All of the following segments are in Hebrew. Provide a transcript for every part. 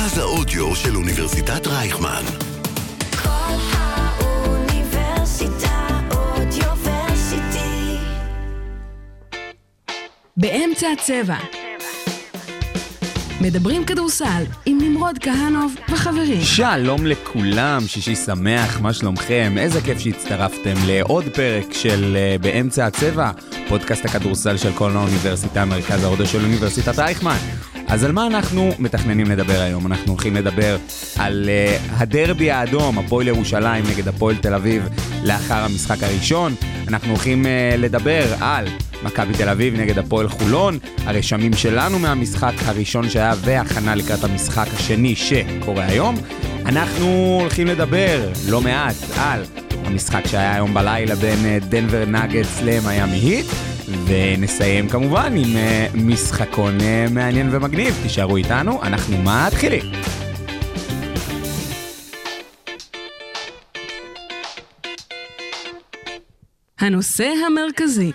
מרכז האודיו של אוניברסיטת רייכמן. כל האוניברסיטה אודיוורסיטי. באמצע הצבע. מדברים כדורסל עם נמרוד כהנוב וחברים. שלום לכולם, שישי שמח, מה שלומכם? איזה כיף שהצטרפתם לעוד פרק של uh, באמצע הצבע, פודקאסט הכדורסל של כל האוניברסיטה, מרכז ההודו של אוניברסיטת רייכמן. אז על מה אנחנו מתכננים לדבר היום? אנחנו הולכים לדבר על uh, הדרבי האדום, הפועל ירושלים נגד הפועל תל אביב לאחר המשחק הראשון. אנחנו הולכים uh, לדבר על מכבי תל אביב נגד הפועל חולון, הרשמים שלנו מהמשחק הראשון שהיה והכנה לקראת המשחק השני שקורה היום. אנחנו הולכים לדבר לא מעט על המשחק שהיה היום בלילה בין אה, דנבר נגטס למיאמי היט, ונסיים כמובן עם אה, משחקון אה, מעניין ומגניב. תישארו איתנו, אנחנו מתחילים. הנושא המרכזי,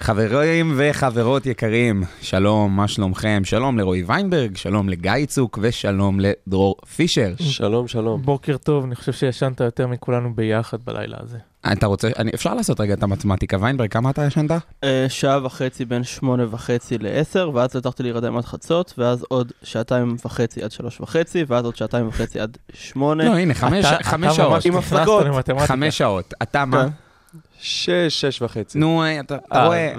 חברים וחברות יקרים, שלום, מה שלומכם? שלום לרועי ויינברג, שלום לגיא צוק ושלום לדרור פישר. שלום, שלום. בוקר טוב, אני חושב שישנת יותר מכולנו ביחד בלילה הזה. אתה רוצה, אני, אפשר לעשות רגע את המתמטיקה, ויינברג, כמה אתה ישנת? אה, שעה וחצי בין שמונה וחצי לעשר, ואז הצלחתי להירדם עד חצות, ואז עוד שעתיים וחצי עד שלוש וחצי, ואז עוד שעתיים וחצי עד שמונה. לא, הנה, חמש, אתה- חמש אתה שעות. ממש עם נכנסת הפסקות. למתמטיקה. חמש שעות. אתה מה? שש, שש וחצי. נו, אתה אתה אה, רואה.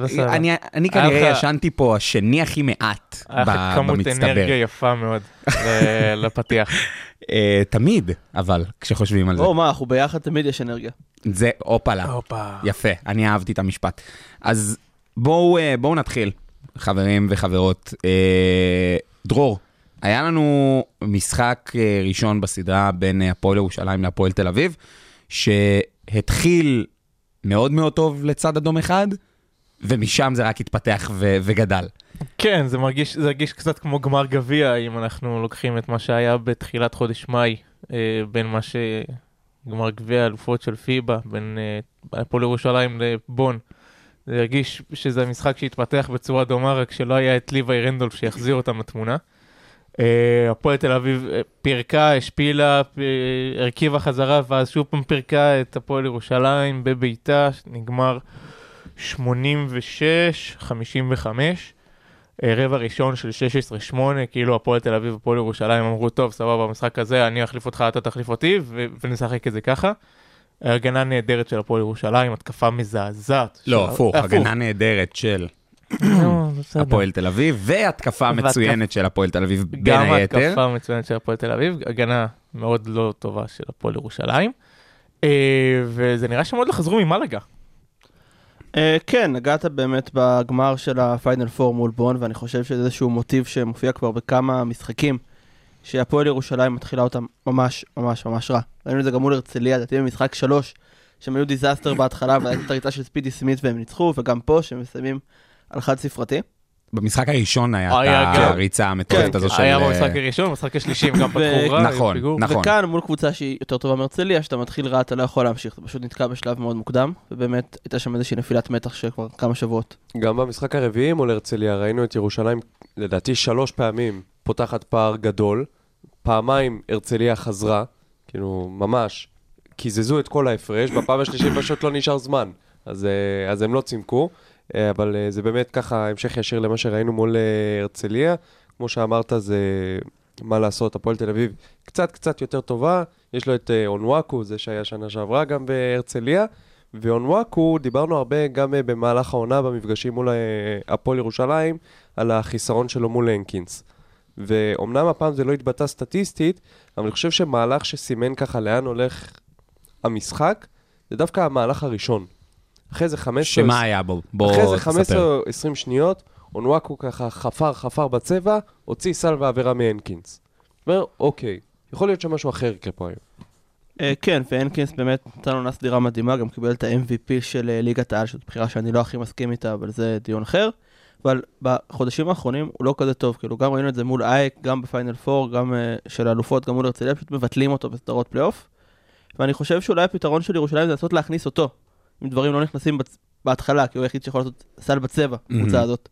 אני- כנראה לך- ישנתי פה השני הכי מעט היה לך כמות במצטבר. אנרגיה יפה מאוד לפתיח. אה, תמיד, אבל, כשחושבים על זה. או, מה, אנחנו ביחד תמיד יש אנרגיה. זה הופלה. הופה. יפה, אני אהבתי את המשפט. אז בואו אה, בואו נתחיל, חברים וחברות. אה, דרור, היה לנו משחק אה, ראשון בסדרה בין אה, הפועל ירושלים להפועל תל אביב, שהתחיל מאוד מאוד טוב לצד אדום אחד, ומשם זה רק התפתח ו- וגדל. כן, זה מרגיש, זה הרגיש קצת כמו גמר גביע, אם אנחנו לוקחים את מה שהיה בתחילת חודש מאי, אה, בין מה ש... גמר גביע אלופות של פיבה, בין אה, הפועל ירושלים לבון. זה הרגיש שזה המשחק שהתפתח בצורה דומה, רק שלא היה את ליוואי רנדולף שיחזיר אותם לתמונה. אה, הפועל תל אביב אה, פירקה, השפילה, הרכיבה חזרה, ואז שוב פעם פירקה את הפועל ירושלים בביתה, נגמר 86-55. אה, רבע ראשון של 16-8, כאילו הפועל תל אביב והפועל ירושלים אמרו, טוב, סבבה, במשחק הזה אני אחליף אותך, אתה תחליף אותי, ונשחק את זה ככה. הגנה נהדרת של הפועל ירושלים, התקפה מזעזעת. לא, הפוך, הגנה נהדרת של. הפועל תל אביב, והתקפה והתקפ- מצוינת של הפועל תל אביב בין גם היתר. התקפה מצוינת של הפועל תל אביב, הגנה מאוד לא טובה של הפועל ירושלים. אה, וזה נראה שהם עוד לא חזרו ממלאגה. אה, כן, נגעת באמת בגמר של הפיינל פור מול בון, ואני חושב שזה איזשהו מוטיב שמופיע כבר בכמה משחקים, שהפועל ירושלים מתחילה אותם ממש ממש ממש רע. ראינו את זה גם מול הרצליה, לדעתי במשחק שלוש, שהם היו disaster בהתחלה, והייתה את הריצה של ספידי סמית והם ניצחו, וגם פה, שהם מסיימים על חד ספרתי. במשחק הראשון היה היה את גם- הריצה המטורפת כן, הזו של... היה אה, במשחק הראשון, במשחק השלישי הם גם פתחו רע. נכון. נכון. וכאן, מול קבוצה שהיא יותר טובה מהרצליה, שאתה מתחיל רע, אתה לא יכול להמשיך, אתה פשוט נתקע בשלב מאוד מוקדם, ובאמת הייתה שם איזושהי נפילת מתח של כבר כמה שבועות. גם במשחק הרביעי מול הרצליה ראינו את ירושלים, לדעתי שלוש פעמים, פותחת פער גדול. פעמיים הרצליה חזרה, כאילו, ממש, קיזזו את כל ההפרש, בפעם השלישית פשוט לא נשאר זמן. אז, אה, אז הם לא צימקו, אה, אבל אה, זה באמת ככה המשך ישיר למה שראינו מול אה, הרצליה. כמו שאמרת, זה מה לעשות, הפועל תל אביב קצת קצת יותר טובה. יש לו את אה, אונוואקו, זה שהיה שנה שעברה גם בהרצליה. ואונוואקו, דיברנו הרבה גם אה, במהלך העונה במפגשים מול אה, הפועל ירושלים, על החיסרון שלו מול הנקינס. ואומנם הפעם זה לא התבטא סטטיסטית, אבל אני חושב שמהלך שסימן ככה לאן הולך המשחק, זה דווקא המהלך הראשון. אחרי זה 15... שמה היה בו? בוא אחרי זה תספר. 15 או 20 שניות, אונואקו ככה חפר חפר בצבע, הוציא סל ועבירה מהנקינס. אומר, אוקיי, יכול להיות שמשהו אחר יקרה פה היום. אה, כן, והנקינס באמת נתן עונה סדירה מדהימה, גם קיבל את ה-MVP של אה, ליגת העל, שזאת בחירה שאני לא הכי מסכים איתה, אבל זה דיון אחר. אבל בחודשים האחרונים הוא לא כזה טוב, כאילו גם ראינו את זה מול אאק, גם בפיינל פור, גם אה, של האלופות, גם מול הרצליה, פשוט מבטלים אותו בסדרות פלייאוף. ואני חושב שאולי הפתרון של ירושלים זה לנסות להכניס אותו, אם דברים לא נכנסים בצ... בהתחלה, כי הוא היחיד שיכול לעשות סל בצבע, הקבוצה מהמם. הזאת.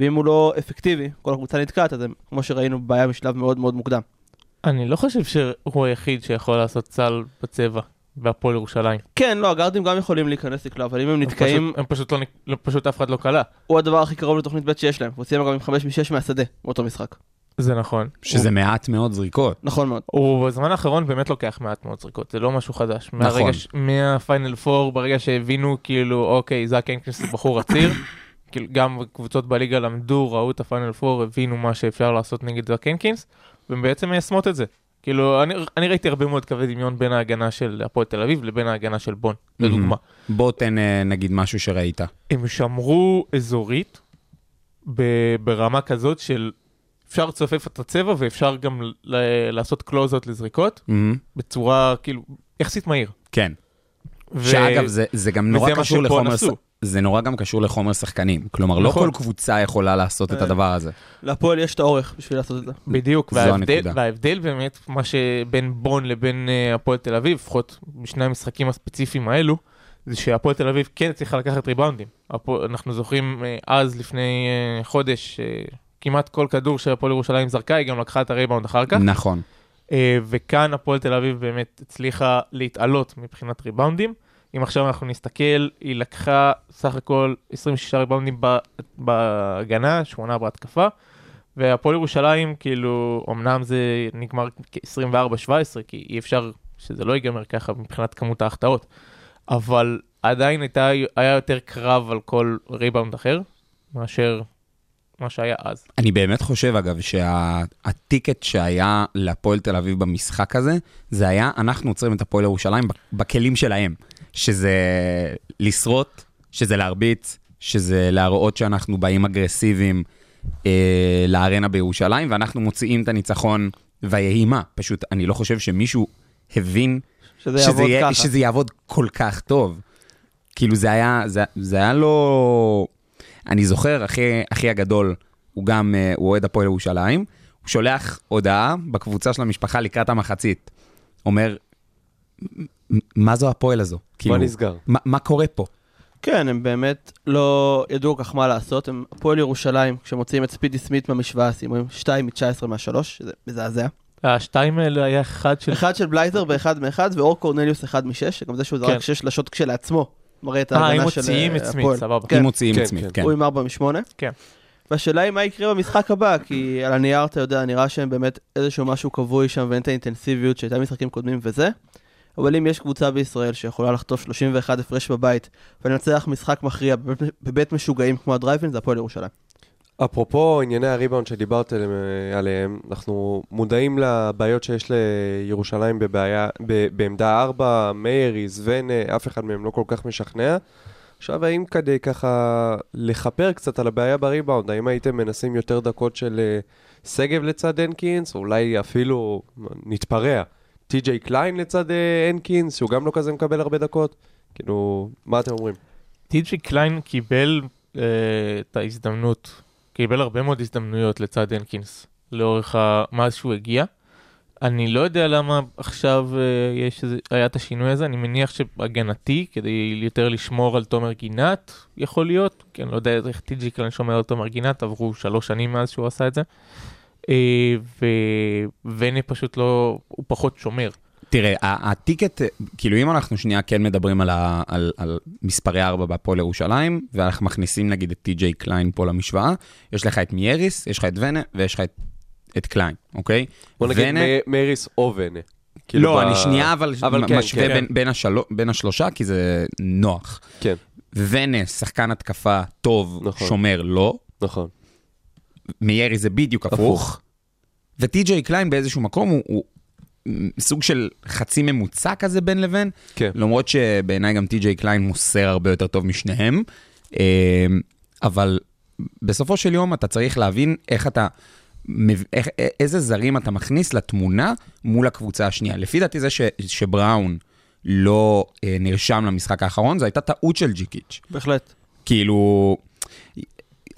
ואם הוא לא אפקטיבי, כל הקבוצה נתקעת, אז הם, כמו שראינו, בעיה משלב מאוד מאוד מוקדם. אני לא חושב שהוא היחיד שיכול לעשות סל בצבע בהפועל ירושלים. כן, לא, הגארדים גם יכולים להיכנס לקלע, אבל אם הם הם נתקעים, פשוט- הם פשוט לא, נק- לא- פשוט אף אחד לא קלע. הוא הדבר הכי קרוב לתוכנית ב' שיש להם. הוא סיים גם עם 5 מ-6 מהשדה, באותו משחק. זה נכון. שזה מעט מאוד זריקות. נכון מאוד. הוא בזמן האחרון באמת לוקח מעט מאוד זריקות, זה לא משהו חדש. נכון. ש- מהפיינל פור, ברגע שהבינו כאילו, אוקיי, זאק הנקינס הוא בחור עציר, כאילו גם קבוצות בליגה למדו, ראו את הפיינל פור, הבינו מה שאפשר לעשות נגד זאק הנקינס, והם בעצם מיישמות את זה. כאילו, אני, אני ראיתי הרבה מאוד קווי דמיון בין ההגנה של הפועל תל אביב לבין ההגנה של בון, לדוגמה. בוא תן אה, נגיד משהו שראית. הם שמרו אזורית ב- ברמה כזאת של אפשר לצופף את הצבע ואפשר גם ל- לעשות קלוזות לזריקות מהמם. בצורה כאילו יחסית מהיר. כן. ו- שאגב, זה, זה גם נורא קשור לחומר... ש- זה נורא גם קשור לחומר שחקנים. כלומר, לא נכון. כל קבוצה יכולה לעשות את אה. הדבר הזה. להפועל יש את האורך בשביל לעשות את זה. בדיוק, וההבדל. וההבדל באמת, מה שבין בון לבין אה, הפועל תל אביב, לפחות בשני המשחקים הספציפיים האלו, זה שהפועל תל אביב כן צריכה לקחת ריבאונדים. אנחנו זוכרים אה, אז, לפני חודש, כמעט כל כדור שהפועל ירושלים זרקה, היא גם לקחה את הריבאונד אחר כך. נכון. אה, וכאן הפועל תל אביב באמת הצליחה להתעלות מבחינת ריבאונדים. אם עכשיו אנחנו נסתכל, היא לקחה סך הכל 26 ריבאונדים בהגנה, 8 בהתקפה, והפועל ירושלים, כאילו, אמנם זה נגמר כ-24-17, כי אי אפשר שזה לא ייגמר ככה מבחינת כמות ההחטאות, אבל עדיין הייתה, היה יותר קרב על כל ריבאונד אחר, מאשר מה שהיה אז. אני באמת חושב, אגב, שהטיקט שהיה להפועל תל אביב במשחק הזה, זה היה, אנחנו עוצרים את הפועל ירושלים בכלים שלהם. שזה לשרוט, שזה להרביץ, שזה להראות שאנחנו באים אגרסיביים אה, לארנה בירושלים, ואנחנו מוציאים את הניצחון ויהי מה. פשוט, אני לא חושב שמישהו הבין שזה שזה, יעבוד יהיה, ככה. שזה יעבוד כל כך טוב. כאילו זה היה, זה, זה היה לא... אני זוכר, אחי, אחי הגדול, הוא גם, אה, הוא אוהד הפועל ירושלים, הוא שולח הודעה בקבוצה של המשפחה לקראת המחצית. אומר, "מ- מה זו הפועל הזו? כאילו, נסגר? מה, מה קורה פה? כן, הם באמת לא ידעו כל כך מה לעשות. הם הפועל ירושלים, כשמוציאים את ספידי סמית מהמשוואה, סיימו עם 2 מ-19 מה-3, שזה מזעזע. השתיים האלה היה אחד של... אחד של בלייזר ואחד מאחד, ואור קורנליוס אחד משש, שגם זה שהוא זרק כן. שש שלשות כשלעצמו, מראה את אה, אם ההגנה של מוציאים אה, את סמית, הפועל. סבבה. כן. אם מוציאים כן, את סמית, כן. כן. הוא עם 4 מ-8. כן. והשאלה היא מה יקרה במשחק הבא, כי על הנייר אתה יודע, נראה שהם באמת איזשהו משהו כבוי שם ואין את האינטנסיביות שהייתה במשחקים קודמים וזה. אבל אם יש קבוצה בישראל שיכולה לחטוף 31 הפרש בבית ולנצח משחק מכריע בבית, בבית משוגעים כמו הדרייבין, זה הפועל ירושלים. אפרופו ענייני הריבאונד שדיברת עליהם, אה, עליהם, אנחנו מודעים לבעיות שיש לירושלים בבעיה, ב, בעמדה 4, מאיר, איזבנה, אף אחד מהם לא כל כך משכנע. עכשיו, האם כדי ככה לכפר קצת על הבעיה בריבאונד, האם הייתם מנסים יותר דקות של אה, שגב לצד הנקינס, או אולי אפילו נתפרע, טי.ג'יי קליין לצד אה, הנקינס, שהוא גם לא כזה מקבל הרבה דקות? כאילו, מה אתם אומרים? טי.ג'י קליין קיבל אה, את ההזדמנות, קיבל הרבה מאוד הזדמנויות לצד הנקינס לאורך ה... מאז שהוא הגיע. אני לא יודע למה עכשיו אה, יש איזה, היה את השינוי הזה, אני מניח שהגנתי, כדי יותר לשמור על תומר גינת, יכול להיות, כי אני לא יודע איך טי.ג'י קליין שומר על תומר גינת, עברו שלוש שנים מאז שהוא עשה את זה. אה, ווני פשוט לא, הוא פחות שומר. תראה, הטיקט, כאילו אם אנחנו שנייה כן מדברים על, ה, על, על מספרי 4 בהפועל ירושלים, ואנחנו מכניסים נגיד את טי.ג'יי קליין פה למשוואה, יש לך את מייריס, יש לך את ונה, ויש לך את, את קליין, אוקיי? בוא נגיד ונה- מ- מאריס או ונה. כאילו לא, ב- אני שנייה אבל, אבל כן, משווה כן. בין, בין, השלו, בין השלושה, כי זה נוח. כן, ונה, שחקן התקפה טוב, נכון. שומר לא, נכון. מיירי זה בדיוק הפוך. הפוך. וטי.ג'יי קליין באיזשהו מקום הוא, הוא סוג של חצי ממוצע כזה בין לבין, כן. למרות שבעיניי גם טי.ג'יי קליין מוסר הרבה יותר טוב משניהם. אה, אבל בסופו של יום אתה צריך להבין איך אתה, איך, איזה זרים אתה מכניס לתמונה מול הקבוצה השנייה. לפי דעתי זה ש, שבראון לא אה, נרשם למשחק האחרון, זו הייתה טעות של ג'יקיץ'. בהחלט. כאילו,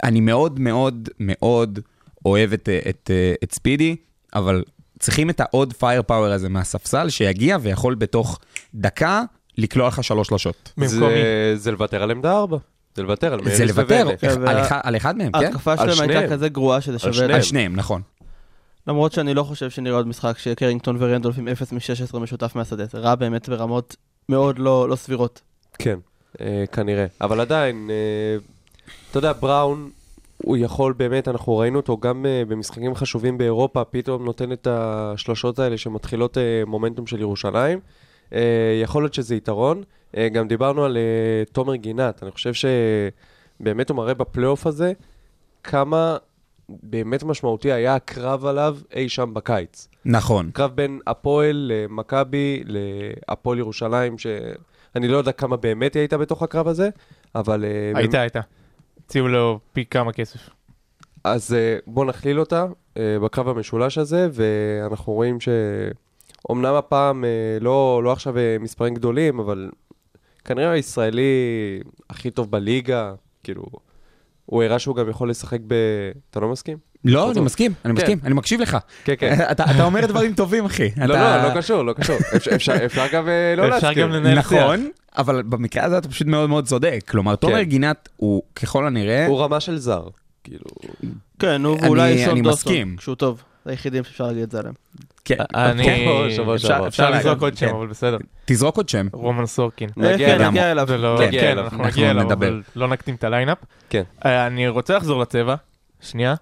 אני מאוד מאוד מאוד אוהב את, את, את ספידי, אבל צריכים את העוד פייר פאוור הזה מהספסל, שיגיע ויכול בתוך דקה לקלוע לך שלוש שלושות. זה, זה לוותר על עמדה 4. זה לוותר על מאריס זה לוותר על, אחד, על אחד מהם, כן? ההתקפה על שלהם הייתה. כזה גרועה שזה שווה... שניהם. על שניהם, נכון. למרות שאני לא חושב שנראה עוד משחק שקרינגטון ורנדולף עם 0 מ-16 משותף מהשדה, זה רע באמת ברמות מאוד לא, לא סבירות. כן, אה, כנראה. אבל עדיין, אה, אתה יודע, בראון, הוא יכול באמת, אנחנו ראינו אותו גם אה, במשחקים חשובים באירופה, פתאום נותן את השלושות האלה שמתחילות אה, מומנטום של ירושלים. אה, יכול להיות שזה יתרון. אה, גם דיברנו על אה, תומר גינת, אני חושב שבאמת הוא מראה בפלייאוף הזה כמה באמת משמעותי היה הקרב עליו אי שם בקיץ. נכון. קרב בין הפועל למכבי להפועל ירושלים, שאני לא יודע כמה באמת היא הייתה בתוך הקרב הזה, אבל... הייתה, הייתה. הציעו לו פי כמה כסף. אז אה, בואו נכליל אותה אה, בקרב המשולש הזה, ואנחנו רואים שאומנם הפעם אה, לא, לא עכשיו מספרים גדולים, אבל כנראה הישראלי הכי טוב בליגה, כאילו, הוא הראה שהוא גם יכול לשחק ב... אתה לא מסכים? לא, אני. מסכים, אני כן. מסכים, אני מקשיב לך. כן, כן. אתה אתה אומר דברים טובים, אחי. לא, לא, לא קשור, לא קשור. אפשר- אפשר אפשר גם אה, לא אפשר להסכים. גם לנהל שיח. נכון, אבל במקרה הזה אתה פשוט מאוד מאוד צודק. כלומר, תומר כן. גינת הוא ככל הנראה... הוא רמה של זר. כאילו... כן, הוא אני- אולי אני סון דוסטון, מסכים. כשהוא טוב. זה היחידים שאפשר להגיד את זה עליהם. כן, אני... כן. שבוע אפשר-. אפשר לזרוק עוד שם, כן. אבל בסדר. תזרוק עוד שם. רומן סורקין. נגיע אליו. נגיע אליו. זה לא... כן. אנחנו נגיע אליו. אבל לא נקדים את ה lineup. כן. אה, אני רוצה לחזור לצבע. שנייה.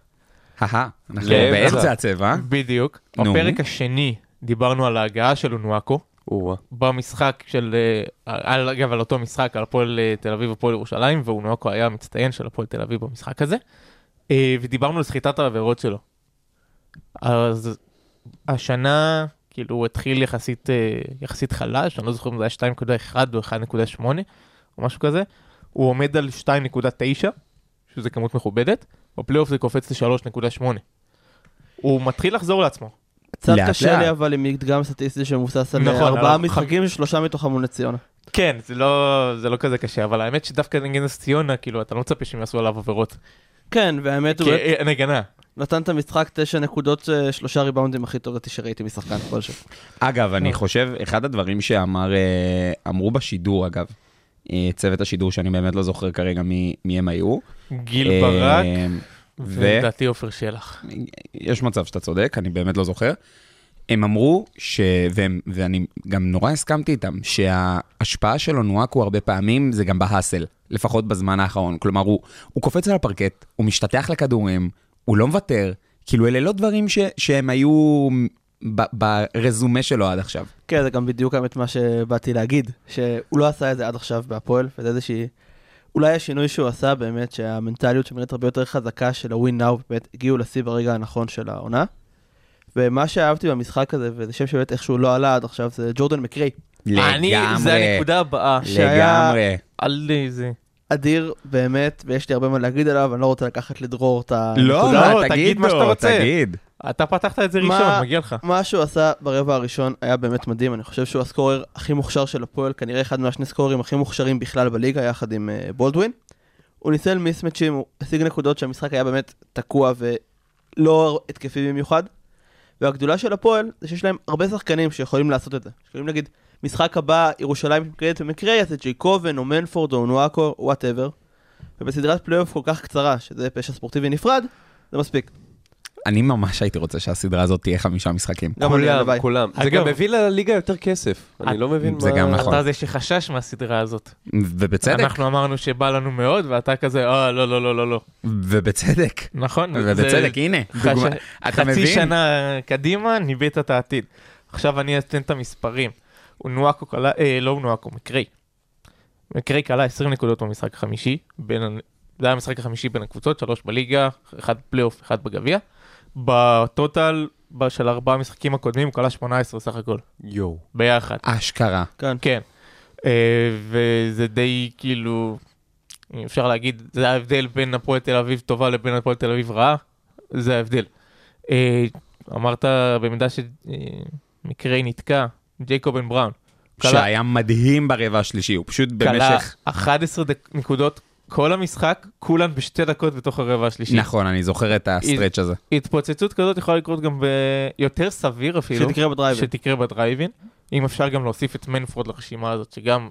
אהה, אנחנו באמצע צבע. הצבע. בדיוק. בפרק השני דיברנו על ההגעה של אונואקו. במשחק של, אה, על, אגב, על אותו משחק, על הפועל אה, תל אביב והפועל ירושלים, ואונואקו היה המצטיין של הפועל תל אביב במשחק הזה. אה, ודיברנו על סחיטת העבירות שלו. אז השנה, כאילו, הוא התחיל יחסית, יחסית חלש, אני לא זוכר אם זה היה 2.1 או 1.8, או משהו כזה. הוא עומד על 2.9, שזה כמות מכובדת, בפלייאוף זה קופץ ל-3.8. הוא מתחיל לחזור לעצמו. קצת לאט קשה לאט. לי אבל עם מדגם סטטיסטי שמבוסס על נכון, ארבעה משחקים ששלושה מתוכם מול ציונה. כן, זה לא, זה לא כזה קשה, אבל האמת שדווקא נגד נס ציונה, כאילו, אתה לא מצפה שהם יעשו עליו עבירות. כן, והאמת הוא אין הגנה. נתן את המשחק תשע נקודות, אה, שלושה ריבאונדים הכי טוב שראיתי משחקן כלשהו. אגב, אני חושב, אחד הדברים שאמר, אה, אמרו בשידור, אגב, אה, צוות השידור, שאני באמת לא זוכר כרגע מי מי הם היו. גיל אה, ברק, ולדעתי עופר שלח. יש מצב שאתה צודק, אני באמת לא זוכר. הם אמרו, ש... והם... ואני גם נורא הסכמתי איתם, שההשפעה של אונואקו הרבה פעמים זה גם בהאסל, לפחות בזמן האחרון. כלומר, הוא, הוא קופץ על הפרקט, הוא משתטח לכדורים, הוא לא מוותר. כאילו, אלה לא דברים ש... שהם היו. ברזומה שלו עד עכשיו. כן, זה גם בדיוק האמת מה שבאתי להגיד, שהוא לא עשה את זה עד עכשיו בהפועל, וזה איזושהי... אולי השינוי שהוא עשה באמת, שהמנטליות שנראית הרבה יותר חזקה של ה-win now, באמת הגיעו לשיא ברגע הנכון של העונה. ומה שאהבתי במשחק הזה, וזה שם שבאמת איכשהו לא עלה עד עכשיו, זה ג'ורדן מקריי. אני, זה לגמרי, הנקודה הבאה. שהיה- לגמרי. על זה. אדיר, באמת, ויש לי הרבה מה להגיד עליו, אני לא רוצה לקחת לדרור את הנקודה. לא, לא, תגיד מה שאתה רוצה. תגיד. אתה פתחת את זה מה- ראשון, מגיע לך. מה שהוא עשה ברבע הראשון היה באמת מדהים, אני חושב שהוא הסקורר הכי מוכשר של הפועל, כנראה אחד מהשני סקוררים הכי מוכשרים בכלל בליגה, יחד עם uh, בולדווין. הוא ניסל מיסמצ'ים, הוא השיג נקודות שהמשחק היה באמת תקוע ולא התקפי במיוחד. והגדולה של הפועל זה שיש להם הרבה שחקנים שיכולים לעשות את זה. יכולים להגיד, משחק הבא, ירושלים מתמקדת במקרה, זה ג'ייקובן או מנפורד או נואקו, whatever. ובסדרת פלייאוף כל כך קצרה, שזה פשע ספורטיבי נפרד, זה מספיק. אני ממש הייתי רוצה שהסדרה הזאת תהיה חמישה משחקים. גם אני, כולם. כולם. זה אגב- גם מביא לליגה יותר כסף. אני לא מבין מה... זה גם נכון. אתה זה שחשש מהסדרה הזאת. ובצדק, אנחנו אמרנו שבא לנו מאוד, ואתה כזה, אה, לא, לא, לא, לא, לא. ובצדק. נכון? ובצדק, זה הנה, חש- דוגמה. אתה חצי מבין? שנה קדימה, ניבאת את העתיד. עכשיו אני אתן את המספרים. אונואקו קלע, אה, לא אונואקו, מקרי. מקרי קלע 20 נקודות במשחק החמישי. בין, זה היה המשחק החמישי בין הקבוצות, שלוש בליגה, אחד פלייאוף, אחד בגביע. ב total של ארבעה המשחקים הקודמים הוא קלע 18 סך הכל, יואו. ביחד. אשכרה. כן. כן. אה, וזה די כאילו, אפשר להגיד, זה ההבדל בין הפועל תל אביב טובה לבין הפועל תל אביב רעה, זה ההבדל. אה, אמרת במידה שמקרי נתקע, ג'ייקובן בראון. קלע- שהיה מדהים ברבע השלישי, הוא פשוט קלע במשך... 11 דק- נקודות כל המשחק, כולן בשתי דקות בתוך הרבע השלישי. נכון, אני זוכר את ה stretch הזה. התפוצצות כזאת יכולה לקרות גם ביותר סביר אפילו. שתקרה בדרייבין. שתקרה בדרייבין. אם אפשר גם להוסיף את מנפורד לרשימה הזאת, שגם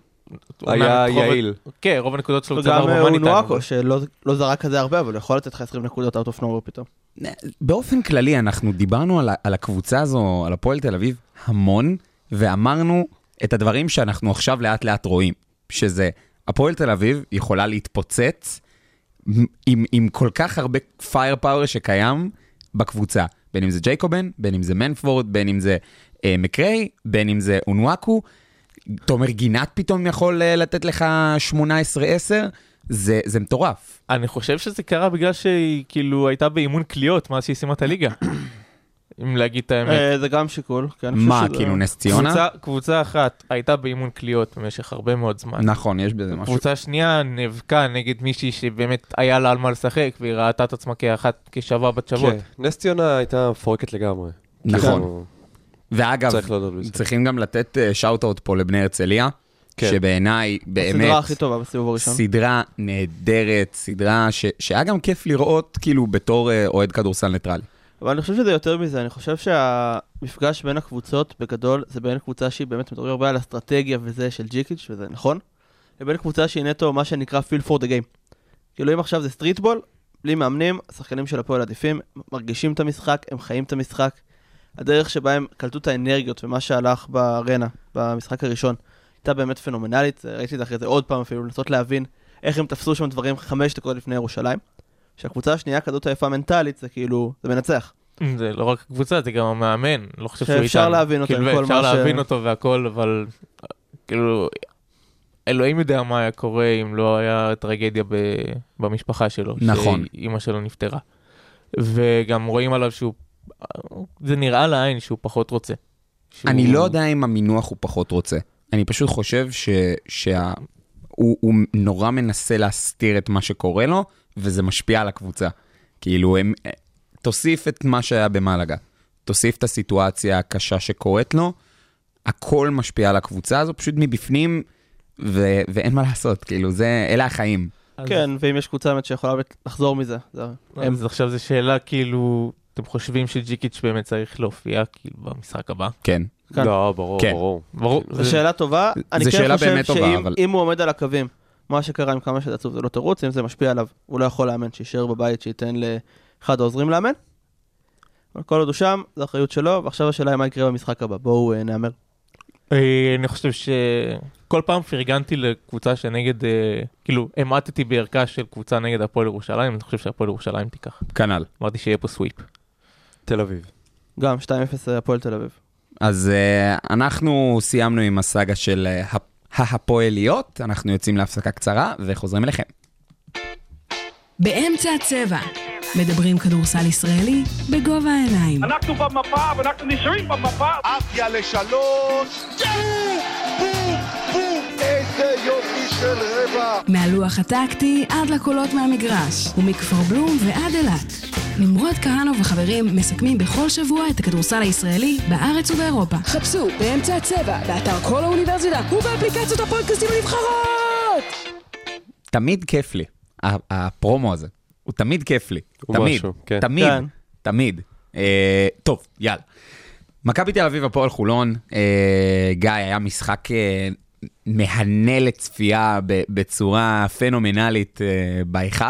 היה יעיל. כן, רוב הנקודות שלו צבר וגם אה, ב money time. אונואקו, שלא לא זרק כזה הרבה, אבל יכול לתת לך 20 נקודות out of nowhere פתאום. באופן כללי, אנחנו דיברנו על הקבוצה הזו, על הפועל תל אביב, המון, ואמרנו את הדברים שאנחנו עכשיו לאט לאט רואים, שזה הפועל תל אביב יכולה להתפוצץ עם, עם כל כך הרבה פייר פאוור שקיים בקבוצה, בין אם זה ג'ייקובן, בין אם זה מנפורד, בין אם זה אה, מקריי, בין אם זה אונוואקו. תומר גינת פתאום יכול אה, לתת לך 18-10, זה, זה מטורף. אני חושב שזה קרה בגלל שהיא כאילו הייתה באימון קליעות מאז שהיא סיימה את הליגה. אם להגיד את האמת. אה, זה גם שיקול. חושב מה, שזה- כאילו נס ציונה? קבוצה, קבוצה אחת הייתה באימון קליעות במשך הרבה מאוד זמן. נכון, יש בזה משהו. קבוצה שנייה נאבקה נגד מישהי שבאמת היה לה על מה לשחק והיא ראתה את עצמה כאחת, כשווה בת שוות. כן, נס ציונה הייתה מפורקת לגמרי. נכון. כאילו, ואגב. צריכים גם לתת shout-out פה לבני הרצליה, כן. שבעיניי, באמת, הסדרה הכי טובה בסיבוב הראשון. סדרה נהדרת, סדרה ש- שהיה גם כיף לראות, כאילו, בתור אה, אוהד כדורסל ניטרלי. אבל אני חושב שזה יותר מזה, אני חושב שהמפגש בין הקבוצות בגדול זה בין קבוצה שהיא באמת מדברים הרבה על אסטרטגיה וזה של ג'יקיץ' וזה נכון, לבין קבוצה שהיא נטו מה שנקרא feel for the game. כאילו אם עכשיו זה streetball, בלי מאמנים, השחקנים של הפועל עדיפים, מרגישים את המשחק, הם חיים את המשחק. הדרך שבה הם קלטו את האנרגיות ומה שהלך בארנה, במשחק הראשון, הייתה באמת פנומנלית, ראיתי את זה אחרי זה עוד פעם אפילו, לנסות להבין איך הם תפסו שם דברים חמש דקות לפני ירושלים. שהקבוצה השנייה כזאת עייפה מנטלית, זה כאילו, זה מנצח. זה לא רק קבוצה, זה גם המאמן. לא חושב שהוא שאפשר איתנו. להבין אותו כאילו, כל אפשר מה ש- להבין אותו והכל, אבל כאילו, אלוהים יודע מה היה קורה אם לא היה טרגדיה ב- במשפחה שלו. נכון. שאימא שלו נפטרה. וגם רואים עליו שהוא, זה נראה לעין שהוא פחות רוצה. שהוא- אני לא יודע אם המינוח הוא פחות רוצה. אני פשוט חושב ש... שה... הוא, הוא נורא מנסה להסתיר את מה שקורה לו, וזה משפיע על הקבוצה. כאילו, הם... תוסיף את מה שהיה במלגה, תוסיף את הסיטואציה הקשה שקורית לו, הכל משפיע על הקבוצה הזו, פשוט מבפנים, ו... ואין מה לעשות, כאילו, זה... אלה החיים. אז- כן, ואם יש קבוצה באמת שיכולה באמת לחזור מזה, זה... הם- אז עכשיו זו שאלה כאילו, אתם חושבים שג'יקיץ' באמת צריך להופיע כאילו במשחק הבא? כן. כאן. לא, ברור, כן. ברור. ברור. זו שאלה טובה, אני כן חושב שאם הוא עומד על הקווים, מה שקרה עם כמה שזה עצוב זה לא תירוץ, אם זה משפיע עליו, הוא לא יכול לאמן, שישאר בבית, שייתן לאחד העוזרים לאמן. אבל כל עוד הוא שם, זו אחריות שלו, ועכשיו השאלה היא מה יקרה במשחק הבא. בואו אה, נהמר. אה, אני חושב שכל פעם פרגנתי לקבוצה שנגד, אה, כאילו, המעטתי בערכה של קבוצה נגד הפועל ירושלים, אני חושב שהפועל ירושלים תיקח. כנ"ל. אמרתי שיהיה פה סוויפ. תל אביב. גם 2-0 הפועל תל אביב. אז אנחנו סיימנו עם הסאגה של uh, ההפועליות, אנחנו יוצאים להפסקה קצרה וחוזרים אליכם. באמצע הצבע. מדברים כדורסל ישראלי בגובה העיניים. אנחנו במפה ואנחנו נשארים במפה. עפיה לשלוש, בום, בום, איזה יופי של רבע. מהלוח הטקטי עד לקולות מהמגרש, ומכפר בלום ועד אילת. נמרוד כהנוב וחברים מסכמים בכל שבוע את הכדורסל הישראלי בארץ ובאירופה. חפשו באמצע הצבע, באתר כל האוניברסיטה ובאפליקציות הפודקאסטים הנבחרות! תמיד כיף לי, הפרומו הזה. הוא תמיד כיף לי. תמיד, משהו, כן. תמיד, כן. תמיד. אה, טוב, יאללה. מכבי תל אביב, הפועל חולון, אה, גיא, היה משחק אה, מהנה לצפייה בצורה פנומנלית אה, בהיכל.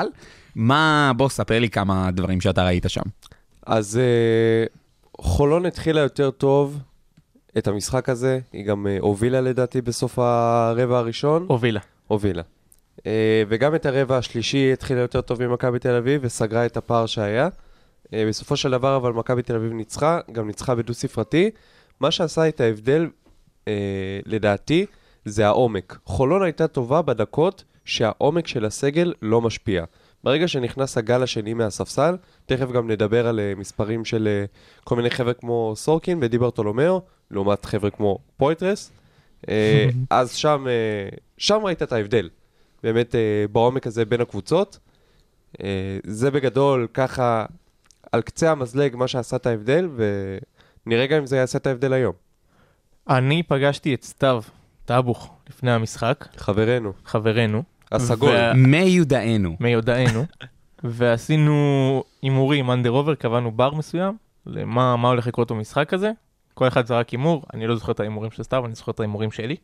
מה, בוא ספר לי כמה דברים שאתה ראית שם. אז אה, חולון התחילה יותר טוב את המשחק הזה, היא גם אה, הובילה לדעתי בסוף הרבע הראשון. הובילה. הובילה. אה, וגם את הרבע השלישי התחילה יותר טוב ממכבי תל אביב וסגרה את הפער שהיה. אה, בסופו של דבר אבל מכבי תל אביב ניצחה, גם ניצחה בדו-ספרתי. מה שעשה את ההבדל, אה, לדעתי, זה העומק. חולון הייתה טובה בדקות שהעומק של הסגל לא משפיע. ברגע שנכנס הגל השני מהספסל, תכף גם נדבר על אה, מספרים של אה, כל מיני חבר'ה כמו סורקין ודי ברטולומיאו, לעומת חבר'ה כמו פויטרס. אה, אז שם, שם ראית את ההבדל. באמת בעומק הזה בין הקבוצות. זה בגדול ככה על קצה המזלג מה שעשה את ההבדל, ונראה גם אם זה יעשה את ההבדל היום. אני פגשתי את סתיו טאבוך לפני המשחק, חברנו, חברנו. הסגול. וה- מיודענו. מיודענו, ועשינו הימורים אנדר עובר, קבענו בר מסוים, למה מה הולך לקרות במשחק הזה. כל אחד זרק הימור, אני לא זוכר את ההימורים של סתיו, אני זוכר את ההימורים שלי.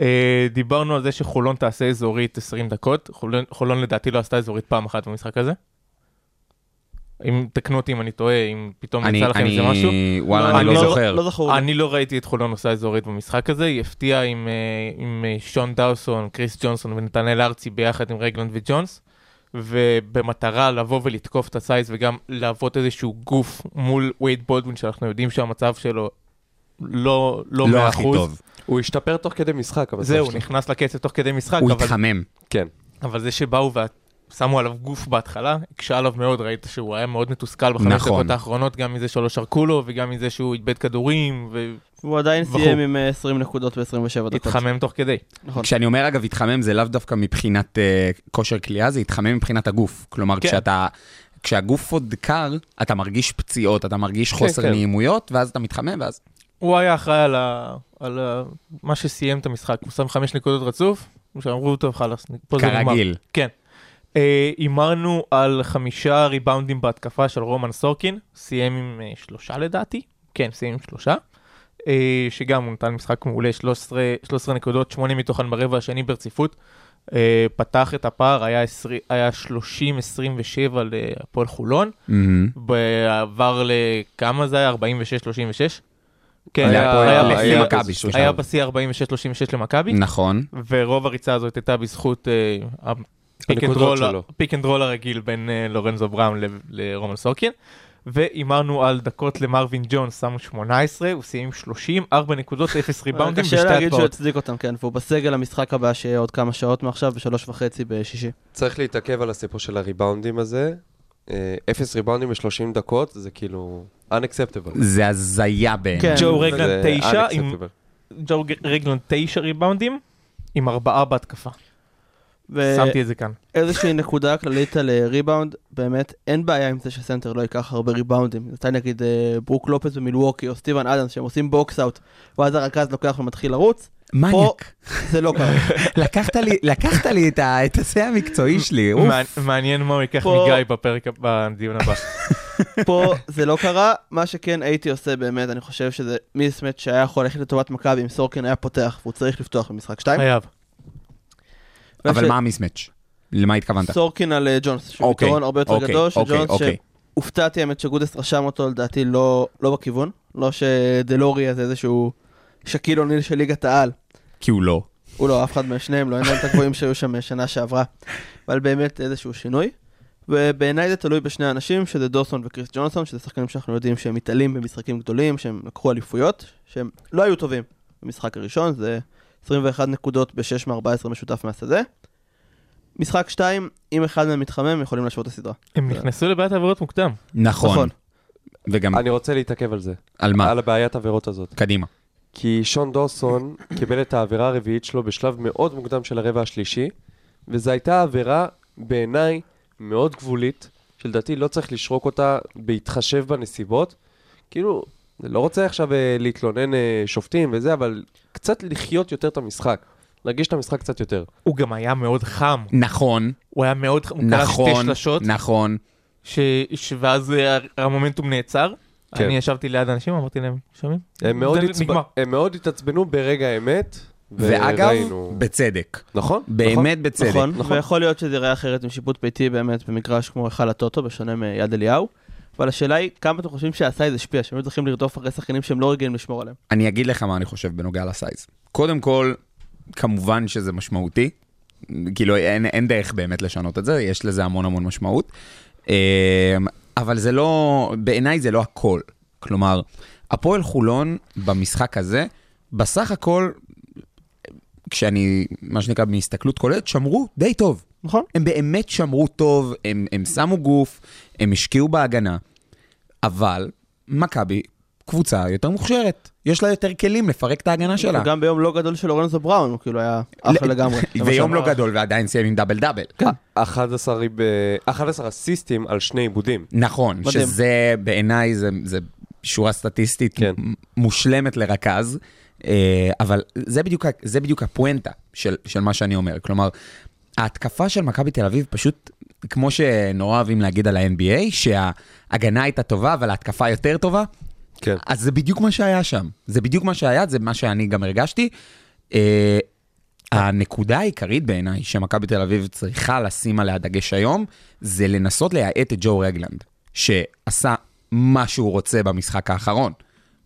אה, דיברנו על זה שחולון תעשה אזורית 20 דקות, חולון, חולון לדעתי לא עשתה אזורית פעם אחת במשחק הזה. אם תקנו אותי אם אני טועה, אם פתאום אני, יצא לכם איזה משהו. אני, וואלה, אני לא זוכר. לא זכור. לי. אני לא ראיתי את חולון עושה אזורית במשחק הזה, היא הפתיעה עם, אה, עם אה, שון דאוסון, קריס ג'ונסון ונתנאל ארצי ביחד עם רגלנד וג'ונס, ובמטרה לבוא ולתקוף את הסייז וגם להוות איזשהו גוף מול וייד בולדווין, שאנחנו יודעים שהמצב שלו לא, לא, לא 100%. הכי טוב. הוא השתפר תוך כדי משחק, זהו, שלו. נכנס לקצב תוך כדי משחק, הוא אבל, התחמם. כן. אבל זה שבאו ושמו עליו גוף בהתחלה, הקשה עליו מאוד, ראית שהוא היה מאוד מתוסכל בחמש נכון. דקות האחרונות, גם מזה שלא שרקו לו וגם מזה שהוא איבד כדורים הוא עדיין בחור. סיים עם אה, 20 נקודות ו-27 דקות. והתחמם תוך כדי. נכון. כשאני אומר אגב התחמם זה לאו דווקא מבחינת אה, כושר כליאה, זה התחמם מבחינת הגוף. כלומר, כן. כשאתה... כשהגוף עוד קר, אתה מרגיש פציעות, אתה מרגיש כן, חוסר כן. נעימויות, ואז אתה מתחמם, ואז... הוא היה אחראי על, ה... על ה... מה שסיים את המשחק, הוא שם חמש נקודות רצוף, שאמרו טוב חלאס, פה זה נגמר. כרגיל. כן. אה, הימרנו על חמישה ריבאונדים בהתקפה של רומן סורקין, סיים עם אה, שלושה לדעתי, כן, סיים עם שלושה. אה, שגם הוא נתן משחק מעולה, 13, 13 נקודות, 8 מתוכן ברבע השני ברציפות. פתח את הפער, היה, 20, היה 30-27 להפועל חולון, מהמם. בעבר לכמה זה היה? 46-36? כן, היה- בשיא- מכבי, איזשהו סליחה. היה שלב. בשיא 46-36 למכבי, נכון. ורוב הריצה הזאת הייתה בזכות pick and roll הרגיל בין אה, לורנזו בראון ל- לרומן סורקין. והימרנו על דקות למרווין ג'ונס, שמו 18, הוא סיים עם 30, 4 נקודות, 0 ריבאונדים קשה בשתי להגיד שהוא. יצדיק אותם, כן, והוא בסגל המשחק הבא שיהיה עוד כמה שעות מעכשיו, בשלוש וחצי בשישי. צריך להתעכב על הסיפור של הריבאונדים הזה. אה, אפס ריבאונדים ב-30 דקות, זה כאילו unacceptable. זה הזיה בעיניי. כן. ג'ו רגלנד זה 9, עם. ג'ו רגלנד 9 ריבאונדים, עם 4 בהתקפה. שמתי את זה כאן. ואיזושהי נקודה כללית על אה, ריבאונד, באמת אין בעיה עם זה שסנטר לא ייקח הרבה ריבאונדים. נתן נגיד אה, ברוק לופס במילווקי או סטיבן אדמס שהם עושים box out, ואז הרכז לוקח ומתחיל לרוץ, מניאק. זה לא קרה. לקחת לי- לקחת לי את ה- את המקצועי שלי. אוף. מעניין- מה הוא ייקח מגיא בפרק, בדיון הבא. פה זה לא קרה, מה שכן הייתי עושה באמת, אני חושב שזה mismatch שהיה יכול ללכת לטובת מכבי אם סורקין היה פותח והוא צריך לפתוח במשחק 2. חייב. אבל מה המיסמץ'? למה התכוונת? סורקין על אה, ג'ונס, שהוא אוקיי, יתרון הרבה יותר אוקיי, גדול, אוקיי, שג'ונס, אוקיי. שהופתעתי האמת שגודס רשם אותו לדעתי לא לא בכיוון, לא שדלוריה זה איזשהו שקיל אוניל של ליגת העל. כי הוא לא. הוא לא, אף אחד משניהם לא, אין להם את הגבוהים שהיו שם שנה שעברה. אבל באמת איזשהו שינוי. ובעיניי זה תלוי בשני אנשים, שזה דוסון וקריס ג'ונסון, שזה שחקנים שאנחנו יודעים שהם מתעלים במשחקים גדולים, שהם לקחו אליפויות, שהם לא היו טובים במשחק הראשון, זה 21 נקודות ב-6 מ-14 משותף מהשדה. משחק 2, אם אחד מהם מתחמם, יכולים להשוות את הסדרה. הם נכנסו לבעיית עבירות מוקדם. נכון. נכון. וגם אני רוצה להתעכב על זה, על מה? על הבעיית העבירות הזאת. קדימה. כי שון דוסון קיבל את העבירה הרביעית שלו בשלב מאוד מוקדם של הרבע השלישי, וזו הייתה עבירה בעיניי מאוד גבולית, שלדעתי לא צריך לשרוק אותה בהתחשב בנסיבות. כאילו, לא רוצה עכשיו אה, להתלונן אה, שופטים וזה, אבל קצת לחיות יותר את המשחק. להרגיש את המשחק קצת יותר. הוא גם היה מאוד חם. נכון, הוא היה מאוד חם, הוא קלע שתי נכון, שלשות, נכון. ש- ש- ואז אה, המומנטום נעצר. כן. אני ישבתי ליד אנשים, אמרתי להם, שומעים? הם מאוד. נגמר. הם מאוד התעצבנו ברגע האמת, ואגב, וראינו... בצדק. נכון? באמת בצדק. נכון, נכון. ויכול להיות שזה יראה אחרת עם שיפוט ביתי באמת במגרש כמו היכל הטוטו, בשונה מיד אליהו. אבל השאלה היא, כמה אתם חושבים שהסייז השפיע, שהם צריכים לרדוף אחרי שחקנים שהם לא רגילים לשמור עליהם. אני אגיד לך מה אני חושב בנוגע לסייז. קודם כל, כמובן שזה משמעותי. כאילו, אין, אין דרך באמת לשנות את זה, יש לזה המון המון משמעות. אמ, אבל זה לא, בעיניי זה לא הכל. כלומר, הפועל חולון במשחק הזה, בסך הכל, כשאני, מה שנקרא, בהסתכלות כוללת, שמרו די טוב. נכון? הם באמת שמרו טוב, הם, הם שמו גוף, הם השקיעו בהגנה, אבל מכבי קבוצה יותר מוכשרת. יש לה יותר כלים לפרק את ההגנה שלה. גם ביום לא גדול של לורנזו בראון, הוא כאילו היה אחלה לגמרי. ויום לא. גדול ועדיין סיים עם דאבל דאבל. 11 ריב- 11 אסיסטים על שני עיבודים. נכון. שזה בעיניי זה, זה שורה סטטיסטית כן. מושלמת לרכז, אה, אבל זה בדיוק, זה בדיוק הפואנטה של, של מה שאני אומר. כלומר, ההתקפה של מכבי תל אביב פשוט, כמו שנורא אוהבים להגיד על ה-NBA, שההגנה הייתה טובה, אבל ההתקפה יותר טובה, כן. אז זה בדיוק מה שהיה שם. זה בדיוק מה שהיה, זה מה שאני גם הרגשתי. אה, הנקודה העיקרית בעיניי שמכבי תל אביב צריכה לשים עליה דגש היום, זה לנסות להאט את ג'ו רגלנד, שעשה מה שהוא רוצה במשחק האחרון.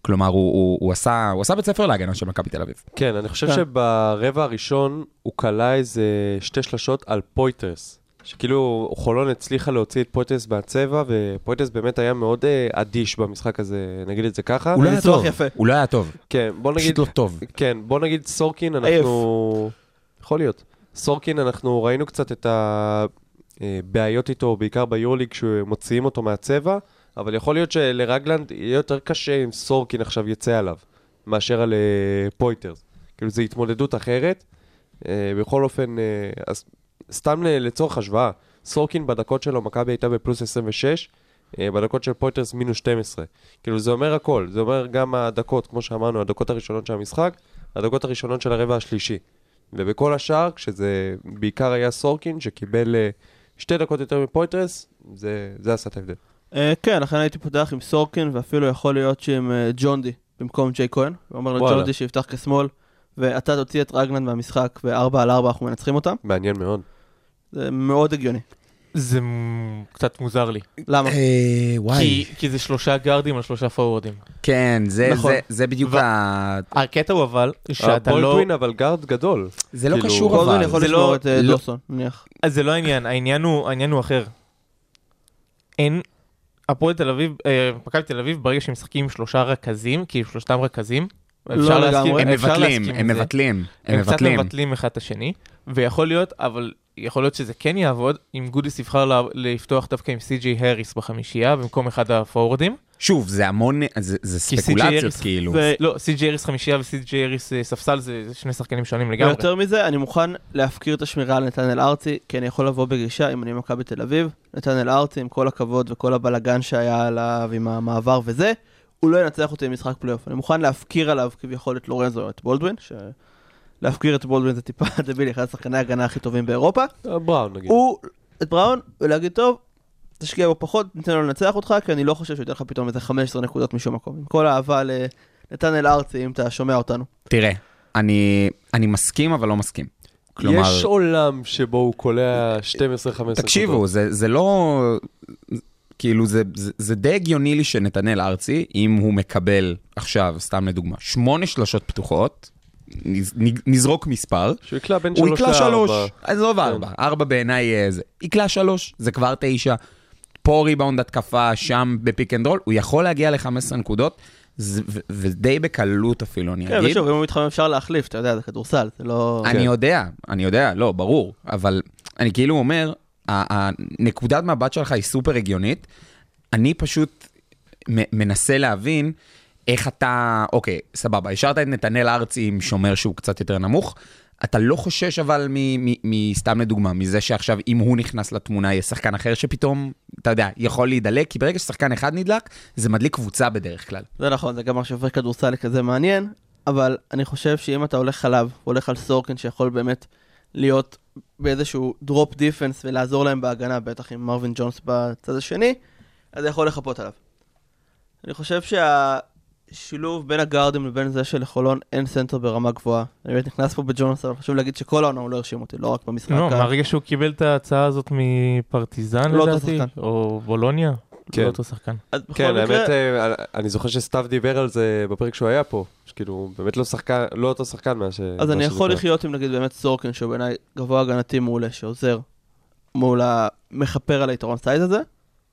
כלומר, הוא, הוא, הוא, עשה, הוא עשה בית ספר להגנה של מכבי תל אביב. כן, אני חושב כן. שברבע הראשון הוא קלע איזה שתי שלשות על פויטרס. שכאילו חולון הצליחה להוציא את פויטרס מהצבע, ופויטרס באמת היה מאוד אה, אדיש במשחק הזה, נגיד את זה ככה. לא היה טוב, לא היה טוב, כן, בוא נגיד... פשוט לא טוב. כן, בוא נגיד סורקין. אנחנו... יכול להיות. סורקין, אנחנו ראינו קצת את הבעיות איתו, בעיקר ביורליג, כשמוציאים אותו מהצבע, אבל יכול להיות שלרגלנד יהיה יותר קשה אם סורקין עכשיו יצא עליו, מאשר על אה, פויטרס. כאילו, זו התמודדות אחרת. אה, בכל אופן, אה, אז סתם לצורך השוואה, סורקין בדקות שלו, מכבי הייתה בפלוס 26, אה, בדקות של פויטרס מינוס 12. כאילו, זה אומר הכל. זה אומר גם הדקות, כמו שאמרנו, הדקות הראשונות של המשחק, הדקות הראשונות של הרבע השלישי. ובכל השאר, כשזה בעיקר היה סורקין, שקיבל אה, שתי דקות יותר מפויטרס, זה, זה עשה את ההבדל. אה, כן, לכן הייתי פותח עם סורקין, ואפילו יכול להיות שעם אה, ג'ון די במקום ג'ייק כהן. הוא אומר וואלה. לג'ון די שיפתח כשמאל, ואתה תוציא את רגלנד מהמשחק, וארבע על ארבע אנחנו מנצחים אותם. מעניין מאוד. זה מאוד הגיוני. זה קצת מוזר לי. למה? אה, וואי. כי, כי זה שלושה גארדים על שלושה פורורדים. כן, זה, נכון. זה, זה בדיוק ו- ה... הקטע הוא אבל, שאתה לא... בולדווין אבל גארד גדול. זה לא כאילו, קשור אבל. יכול זה לשמור לא- את אה, לא- דוסון, נניח. אז זה לא העניין, העניין הוא, העניין הוא אחר. אין, הפועל תל אביב, אה, מכבי תל אביב, ברגע שהם משחקים עם שלושה רכזים, כי שלושתם רכזים, לא אפשר להסכים. הם אפשר מבטלים, להסכים הם עם זה. מבטלים, הם הם קצת מבטלים. מבטלים אחד את השני, ויכול להיות, אבל יכול להיות שזה כן יעבוד, אם גודיס יבחר לפתוח דווקא עם סי.ג'יי הריס בחמישייה, במקום אחד הפורורדים. שוב, זה המון, זה, זה ספקולציות כאילו. ו- לא, סי.ג'יי הריס חמישייה וסי.ג'יי הריס אה, ספסל, זה זה שני שחקנים שונים לגמרי. ויותר מזה, אני מוכן להפקיר את השמירה על נתנאל ארצי, כי אני יכול לבוא בגישה אם אני מכבי תל אביב. נתנאל ארצי, עם כל הכבוד וכל הבלגן שהיה עליו עם המעבר וזה, הוא לא ינצח אותי במשחק פלייאוף. אני מוכן להפקיר עליו כביכול את לורנזו או את בולדווין, ש... להפקיר את בולדווין זה טיפה דבילי, אחד השחקני ההגנה הכי טובים באירופה. בראון נגיד. הוא, את בראון, ולהגיד, טוב, תשקיע בו פחות, ניתן לו לנצח אותך, כי אני לא חושב שהוא ייתן לך פתאום איזה 15 נקודות משום מקום. עם כל האהבה לנתנאל ארצי, אם אתה שומע אותנו. תראה, אני, אני מסכים אבל לא מסכים. כלומר, יש עולם שבו הוא קולע 12-15 תקשיבו, זה, זה לא... כאילו, זה, זה, זה די הגיוני לי שנתנאל ארצי, אם הוא מקבל עכשיו, סתם לדוגמה, שמונה שלושות פתוחות, נזרוק מספר, שהוא יקלע בין הוא 3 יקלע שלוש, ל-4. עזוב ארבע, ארבע בעיניי אה, זה, יקלע שלוש, זה כבר תשע. פה ריבאונד התקפה, שם ב pick and roll, הוא יכול להגיע ל-15 נקודות, ודי בקלות אפילו, אני כן, אגיד. ושוב, אם הוא מתחמם אפשר להחליף, אתה יודע, זה כדורסל, זה לא... אני יודע, אני יודע, לא, ברור, אבל אני כאילו אומר, הנקודת מבט שלך היא סופר הגיונית, אני פשוט מנסה להבין איך אתה, אוקיי, סבבה, השארת את נתנאל ארצי עם שומר שהוא קצת יותר נמוך, אתה לא חושש אבל מ- מ- מסתם לדוגמה, מזה שעכשיו אם הוא נכנס לתמונה יהיה שחקן אחר שפתאום, אתה יודע, יכול להידלק, כי ברגע ששחקן אחד נדלק, זה מדליק קבוצה בדרך כלל. זה נכון, זה גם מה שהופך כדורסל לכזה מעניין, אבל אני חושב שאם אתה הולך עליו, הולך על סורקין שיכול באמת להיות באיזשהו drop defense ולעזור להם בהגנה, בטח עם מרווין ג'ונס בצד השני, אז זה יכול לחפות עליו. אני חושב שהשילוב בין הגארדים לבין זה שלחולון אין סנטר ברמה גבוהה. אני באמת נכנס פה בג'ונס, אבל חשוב להגיד שכל העונה הוא לא הרשים אותי, לא רק במשחק. לא, מהרגע שהוא קיבל את ההצעה הזאת מפרטיזן לא לדעתי. או בולוניה, כן. לא אותו שחקן. בכל כן, מקרה, האמת, אה, אני זוכר שסתיו דיבר על זה בפרק שהוא היה פה, שכאילו, באמת לא שחקן, לא אותו שחקן מה ש... אז אני יכול. לחיות עם נגיד באמת סורקין, שהוא בעיניי גבוה הגנתי מעולה, שעוזר מול המכפר על היתרון size הזה.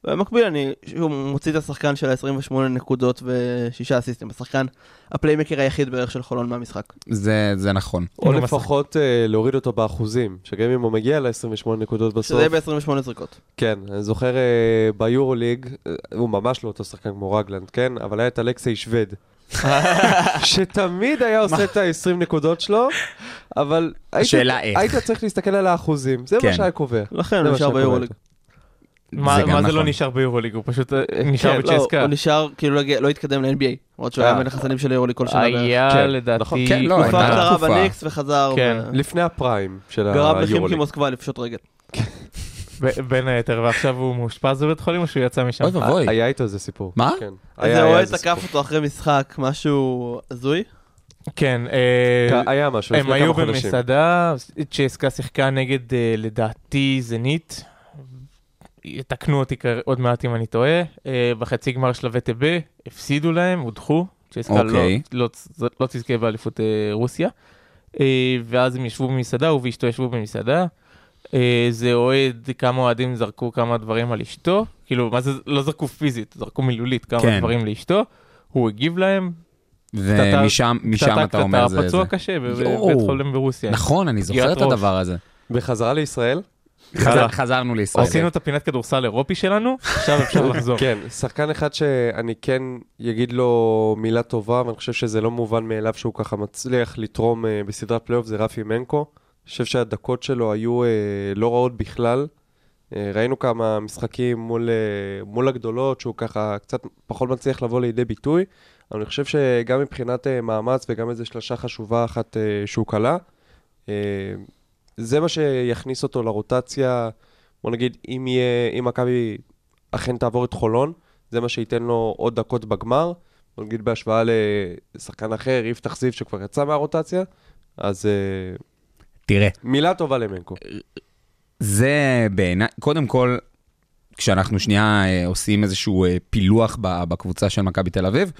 ובמקביל אני שוב מוציא את השחקן של ה-28 נקודות ושישה אסיסטים, השחקן ה playmaker היחיד בערך של חולון מהמשחק. זה, זה נכון. או לפחות אה, להוריד אותו באחוזים, שגם אם הוא מגיע ל-28 נקודות בסוף, שזה יהיה ב-28 זריקות. כן, אני זוכר אה, ביורוליג, אה, הוא ממש לא אותו שחקן כמו רגלנד, כן? אבל היה את אלכסי שווד. שתמיד היה עושה את ה-20 נקודות שלו, אבל היית-. היית צריך להסתכל על האחוזים, זה כן. מה שהיה קובע. לכן זה הוא מה נשאר ביורוליג. מה זה מה זה לא נכון. נשאר ביורוליג? הוא פשוט אה, נשאר כן, לא, בצ'סקה. הוא נשאר, כאילו לא לא התקדם ל-NBA, למרות שהוא היה אה. בין החסנים של היורוליג כל שנה. היה כן, לדעתי... נכון. כן, לא, תקופה תקופה. בניקס וחזר, כן. ו- לפני הפריים של גרם לחימקי היורוליג. מוסקבה לפשוט רגל. בין היתר, ועכשיו הוא מאושפז בבית חולים או שהוא יצא משם? אוי ואבוי. היה איתו איזה סיפור. מה? כן. איזה אוהד תקף. אותו אחרי משחק, משהו הזוי. כן, אה, היה משהו הם היו. במסעדה, צ'סקה שיחקה נגד לדעתי זנית, יתקנו אותי עוד מעט אם אני טועה, אה, בחצי גמר של הווטב, הפסידו להם, הודחו, צ'סקה לא- אוקיי. לא לא תזכה באליפות אה, רוסיה, אה, ואז הם ישבו במסעדה, הוא ואשתו ישבו במסעדה, זה אוהד, כמה אוהדים זרקו כמה דברים על אשתו, כאילו, מה זה, לא זרקו פיזית, זרקו מילולית כמה כן. דברים לאשתו, הוא הגיב להם, ומשם משם קטטה, אתה אומר קטטה, זה... פצוע זה. קשה בבית. חולים ברוסיה. נכון, אני זוכר את. הדבר הזה. בחזרה לישראל? חזר- חזרנו לישראל. עשינו את הפינת כדורסל אירופי שלנו, עכשיו אפשר לחזור. כן, שחקן אחד שאני כן אגיד לו מילה טובה, ואני חושב שזה לא מובן מאליו שהוא ככה מצליח לתרום אה, בסדרת פלייאוף, זה רפי מנקו. אני חושב שהדקות שלו היו אה, לא רעות בכלל. אה, ראינו כמה משחקים מול, מול הגדולות, שהוא ככה קצת פחות מצליח לבוא לידי ביטוי, אבל אני חושב שגם מבחינת מאמץ וגם איזו שלושה חשובה אחת שהוא כלה, זה מה שיכניס אותו לרוטציה. בוא נגיד, אם יהיה, אם מכבי אכן תעבור את חולון, זה מה שייתן לו עוד דקות בגמר. בוא נגיד בהשוואה לשחקן אחר, יפתח זיו שכבר יצא מהרוטציה, אז אה, תראה, מילה טובה למנקו. זה בעיניי, קודם כל, כשאנחנו שנייה אה, עושים איזשהו אה, פילוח בקבוצה של מכבי תל אביב,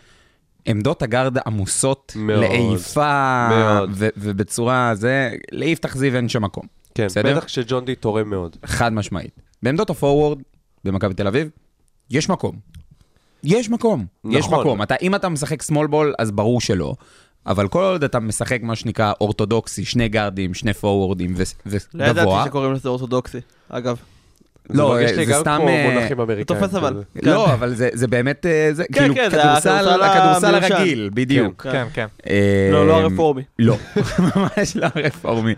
עמדות הגארד עמוסות מאוד, לעיפה, מאוד. ו- ובצורה זה, ליפתח זיו אין שם מקום, כן, בסדר? בטח כשג'ון די תורם מאוד. חד משמעית. בעמדות הפורוורד במכבי תל אביב, יש מקום. יש מקום, יש נכון. מקום. אתה, אם אתה משחק small ball, אז ברור שלא. אבל כל עוד אתה משחק מה שנקרא אורתודוקסי, שני גארדים, שני פורוורדים ו- לא ידעתי וגבוה, שקוראים לזה אורתודוקסי, אגב. לא, יש לי זה גם סתם, כמו אה. תופס אבל. כן. לא, אבל זה, זה באמת, אה, זה כאילו כן, זה כדורסל, הכדורסל הכדורסל. הרגיל, בדיוק. כן. כן, כן. אה, לא, לא הרפורמי. לא, ממש לא הרפורמי.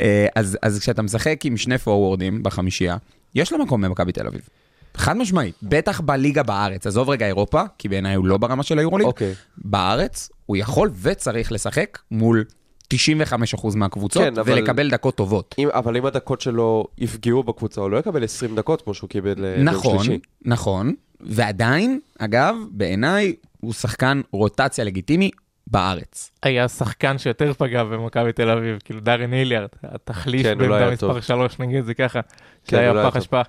אה, אז, אז כשאתה משחק עם שני פורוורדים בחמישייה, יש לו מקום במכבי תל אביב. חד משמעית, בטח בליגה בארץ, עזוב רגע אירופה, כי בעיניי הוא לא ברמה של היורוליג, אוקיי. בארץ הוא יכול וצריך לשחק מול 95% מהקבוצות, כן, אבל- ולקבל דקות טובות. אם- אבל אם הדקות שלו יפגעו בקבוצה, הוא לא יקבל 20 דקות כמו שהוא קיבל אה, נכון, שלישי. נכון, ועדיין, אגב, בעיניי הוא שחקן רוטציה לגיטימי בארץ. היה שחקן שיותר פגע במכבי תל אביב, כאילו דארן היליארד, התחליף כן, לא בעמדה מספר טוב. 3 נגיד זה ככה, כן, לא שהיה היה פח טוב. אשפה.